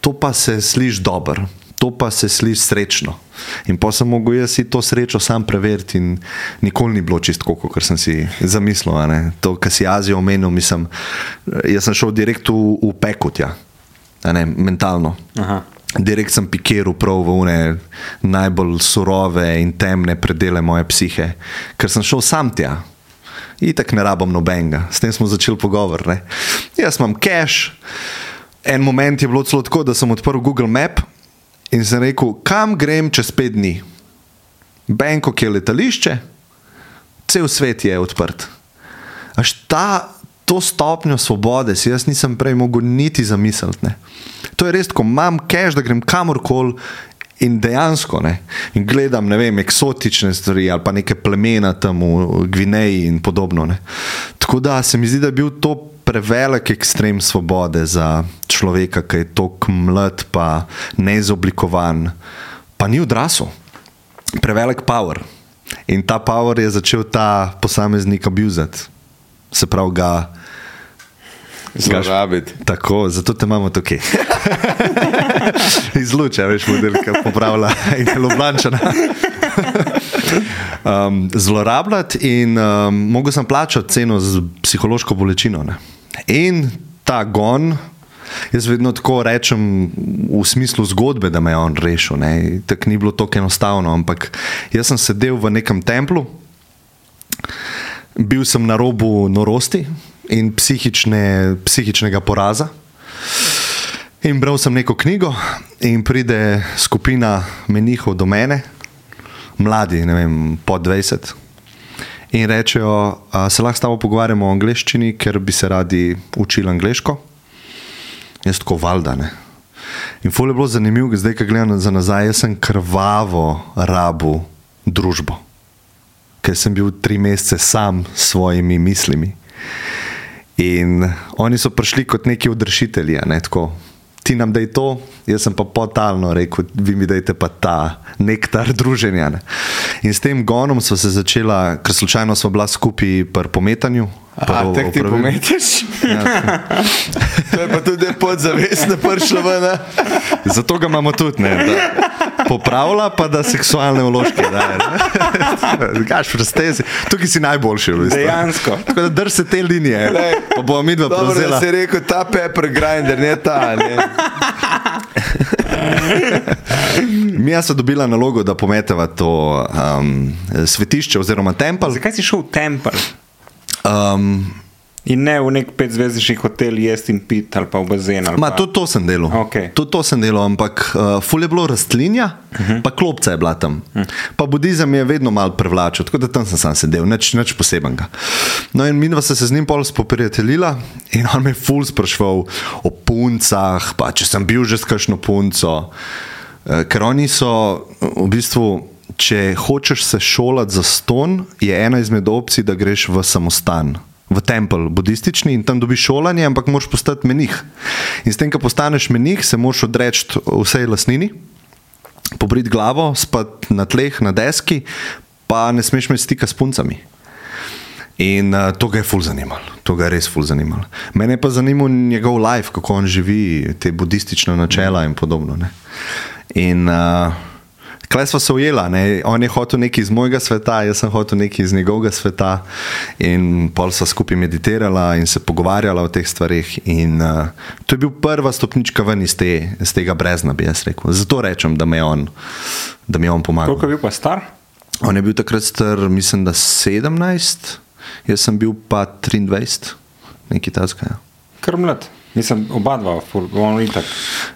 to pa se sliši dobro, to pa se sliši srečno. In pa sem mogel jaz to srečo sam preveriti, in nikoli ni bilo čisto, kot sem si zamislil. To, kar si Azijo omenil, mislim, jaz sem šel direkt v, v pekutja, ne, mentalno. Aha. Direkt sem pikiral prav v une najbolj surove in temne predele moje psihe, ker sem šel sam tja. Itak ne rabim nobenega, s tem smo začeli pogovor. Ne. Jaz imam cache. En moment je bilo celo tako, da sem odprl Google Map in sem rekel, kam grem čez pet dni. Bangkok je letališče, cel svet je odprt. Až ta, to stopnjo svobode si jaz nisem prej mogel niti zamisliti. Ne. To je res, ko imam cache, da grem kamorkoli in dejansko ne. In gledam, ne vem, eksotične stvari ali pa neke plemena tam v Gvineji in podobno. Ne. Tako da se mi zdi, da je bil to prevelik ekstrem svobode za človeka, ki je tako mlad, pa neizoblikovan, pa ni odrasel. Prevelik power. In ta power je začel ta posameznik abuzati. Se pravi, ga zlorabiti. Tako, zato te imamo tukaj. [laughs] Izluča, veš, modelka popravlja in je loblančana. [laughs] um, zlorabljati in um, mogo sem plačati ceno z psihološko bolečino. Ne. In ta gon, jaz vedno tako rečem v smislu zgodbe, da me je on rešil. Tako ni bilo tako enostavno, ampak jaz sem sedel v nekem templu, bil sem na robu norosti in psihične, psihičnega poraza. In bral sem neko knjigo, in pride skupina menihov do mene, mladi, ne vem, po 20. In rečejo, a se lahko s tabo pogovarjamo o angleščini, ker bi se radi učili angliško. Jaz tako valjda ne. In ful je bilo zanimivo, zdaj, ko gledam za nazaj, jaz sem krvavo rabu družbo, ker sem bil tri mesece sam s svojimi mislimi. In oni so prišli kot neki odrešitelji, ne tako. Ti nam daj to, jaz sem pa potalno rekel, vi mi dajte pa ta nektar druženja. Ne. In s tem gonom smo se začela, ker slučajno smo bila skupaj pri pometanju. A, pri tek ti opravilu. pometiš? to je pa tudi podzavestno prišlo ven. a? Zato ga imamo tudi, ne, da popravlja, pa da seksualne vložke daje. [laughs] Gaš, prstezi. Tukaj si najboljši, v bistvu. Dejansko. Tako da drž se te linije, Glej, pa bomo mi dva Dobro, da prevzela. si rekel, ta pepper grinder, ne ta. Ne. [laughs] Mi smo dobila nalogo, da pometeva to um, svetišče oziroma tempelj. Zakaj si šel v tempel Um, in ne v nek petzvezdični hotel jesti in piti ali pa v bazen? Ma, pa- tudi to sem delal. Okej. Tudi to sem delal, ampak uh, ful je bilo rastlinja, uh -huh. pa klopca je bila tam. Uh -huh. Pa budizem je vedno mal privlačil, tako da tam sem sam sedel, nič, nič posebenega. No in minva se z njim pol spoprijateljila in on me je ful sprašval o puncah, pa če sem bil že s kakšno punco. Uh, ker oni so v bistvu. Če hočeš se šolati za ston, je ena izmed opcij, da greš v samostan, v tempelj budistični in tam dobiš šolanje, ampak moraš postati menih. In s tem, ko postaneš menih, se moraš odreči vsej lasnini, pobriti glavo, spati na tleh, na deski, pa ne smeš imeti stika s puncami. In uh, to ga je ful zanimalo, to ga je res ful zanimalo. Mene pa zanimal njegov life, kako on živi, te budistične načela in podobno. Ne. In uh, klej smo se ujela, ne. on je hotel nekaj iz mojega sveta, jaz sem hotel nekaj iz njegovega sveta. In pol sva skupaj meditirala in se pogovarjala o teh stvarih. In uh, to je bil prva stopnička ven iz, te, iz tega brezna, bi jaz rekel. Zato rečem, da, me je on, da mi je on pomagal. Koliko je bil pa star? On je bil takrat star, mislim, da 17, jaz sem bil pa 23, nekaj tasga. Ja. Mislim, oba dva, ful, on itak.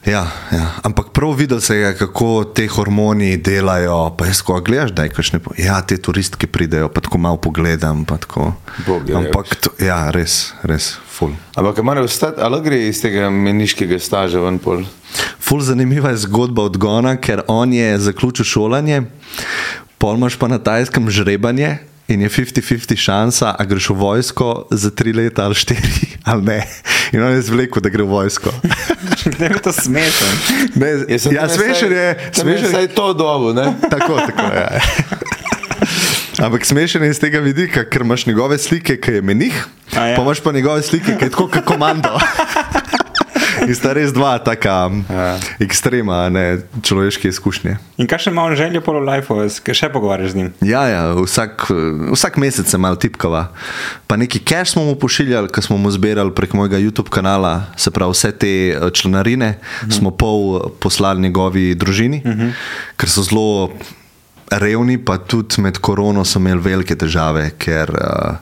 Ja, ja, ampak prav videl se je, kako te hormoni delajo. Pa jaz, ko gledaš, da je kakšne. po- Ja, te turistke pridejo, pa tako malo pogledam. pa Tako. Bog je Ampak, to, ja, res, res, ful. Ampak mora ostati, ali gre iz tega meniškega staža ven pol? Ful zanimiva je zgodba od Gona, ker on je zaključil šolanje, pol imaš pa na tajskem žrebanje. In je 50-50 šansa, a greš v vojsko za tri leta ali štiri, ali ne. In on je zvlekel, da gre v vojsko. Ne je to smešen. Ne, Jaz ja, tam smešen je, Smešen je. je to dobo, ne? Tako, tako ja. Ampak smešen je iz tega vidika, ker imaš njegove slike, ki je menih, ja. pa imaš pa njegove slike, ki je tako kot komando. [laughs] [laughs] In sta res dva taka Ja. ekstrema, ne človeške izkušnje. In kaj še ima on željo polo life, kaj še pogovarjaš z njim? Ja, ja vsak, vsak mesec se malo tipkava. Pa neki cash smo mu pošiljali, ko smo mu zbirali prek mojega YouTube kanala, se pravi vse te eh, članarine, uh -huh. smo pol eh, poslali njegovi družini, uh -huh. ker so zelo revni, pa tudi med korono so imeli velike težave, ker uh,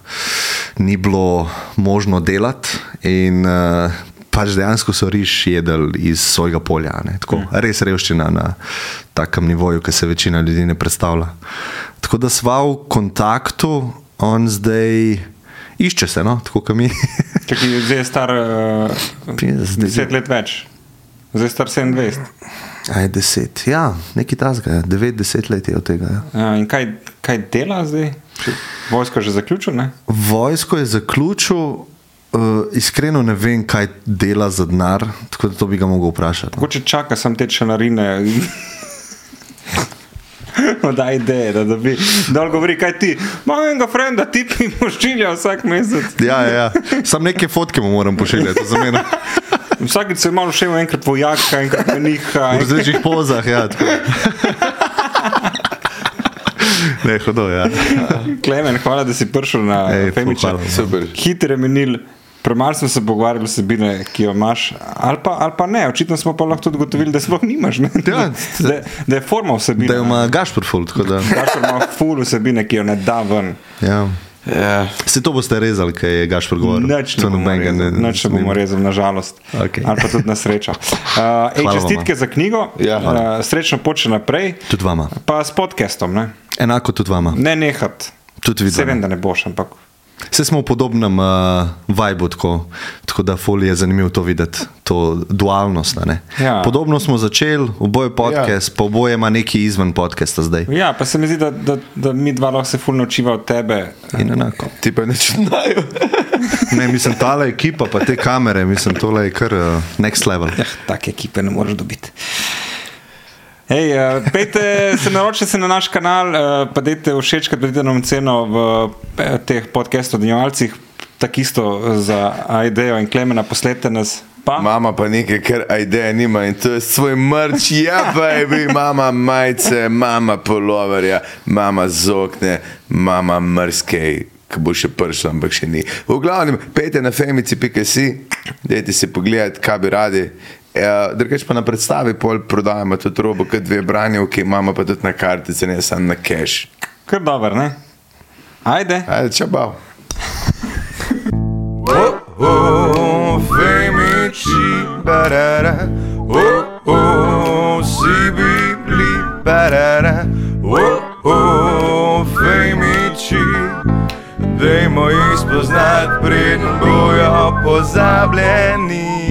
ni bilo možno delati. In, uh, Pač dejansko so riž jedli iz svojega polja. Tako, res revščina na takem nivoju, ki se večina ljudi ne predstavlja. Tako da sva v kontaktu, on zdaj išče se, no? tako kot mi. [laughs] Čakaj, zdaj je star uh, Zdaj- 10 let več. Zdaj je star 27. Aj, deset, ja, nekaj tasga, devet, deset let je od tega. Ja. Ja, in kaj, kaj dela zdaj? Vojsko je že zaključil, ne? Vojsko je zaključil, uh, iskreno ne vem, kaj dela za denar, tako da to bi ga mogel vprašati. no. Mogoče čaka sem te članarine. [laughs] da ideje, da dobi. Dol govori, kaj ti, imam enega frenda, ti mi pošilja vsak mesec. Ja, ja. Sam neke fotke mu moram pošiljati za mene. [laughs] Vsakič se malo še enkrat vojaka, enkrat meniha. V različnih pozah, ja. tako. Ne, hodo, ja. Klemen, hvala, da si prišel na Femiča. hvala. Super. Hitro je minil. Premalo smo se pogovarjali vsebine, ki jo imaš, ali pa, ali pa ne. Očitno smo pa lahko tudi ugotovili, da sploh nimaš. Ne? Ja, da, da je forma vsebine. Da ima Gašpor ful, tako da. Gašpor ima full vsebine, ki jo ne da ven. Ja. Ja. Se to boste rezali, kaj je Gašpor govoril? Nič ne bomo rezali, nič ne bomo rezali, nažalost. Okej. Ali pa tudi na srečo. Uh, [laughs] ej, čestitke vama. za knjigo, Ja. uh, srečno poče naprej, Tudi vama. pa s podcastom. Ne, Enako tudi vama. ne nehat. Tudi Se vem, da ne boš, ampak Vse smo v podobnem uh, vibu, tako, tako da ful je zanimivo to videti, to dualnost. a ne. Ja. Podobno smo začeli, oboje podcast, ja. pa oboje ima neki izven podcasta zdaj. ja, pa se mi zdi, da, da, da mi dva lahko se fulno učiva od tebe. In enako. Ti pa ne čudajo. Ne, mislim, tale ekipa, pa te kamere, mislim, tole je kar uh, next level. Ja, take ekipe ne moreš dobiti. Hej, uh, pejte se naročite se na naš kanal, uh, pa dajte všečkati, dajte nam ceno v eh, teh podcastov, odnjevalcih, tako isto za Aidejo in Klemena, posledite nas. Pa? Mama pa nekaj, kar ideje nima in to je svoj mrč, ja, baby, mama majice, mama poloverja, mama zokne, mama mrskej. Ki bo še prišla, ampak še ni. V glavnem, pejte na femici.si, dajte si pogledati, kaj bi radi. Ja, Drugač pa na predstavi pol prodajamo tudi robo, kot dve branjevki, imamo pa tudi na kartice, ne samo na cash. Kar dober, ne? Ajde. Ajde, čabao. [laughs] Oh, oh, femici, barara. Oh, oh, si bibli, barara. Oh, oh, femici. Dajmo jih spoznati, preden bojo pozabljeni.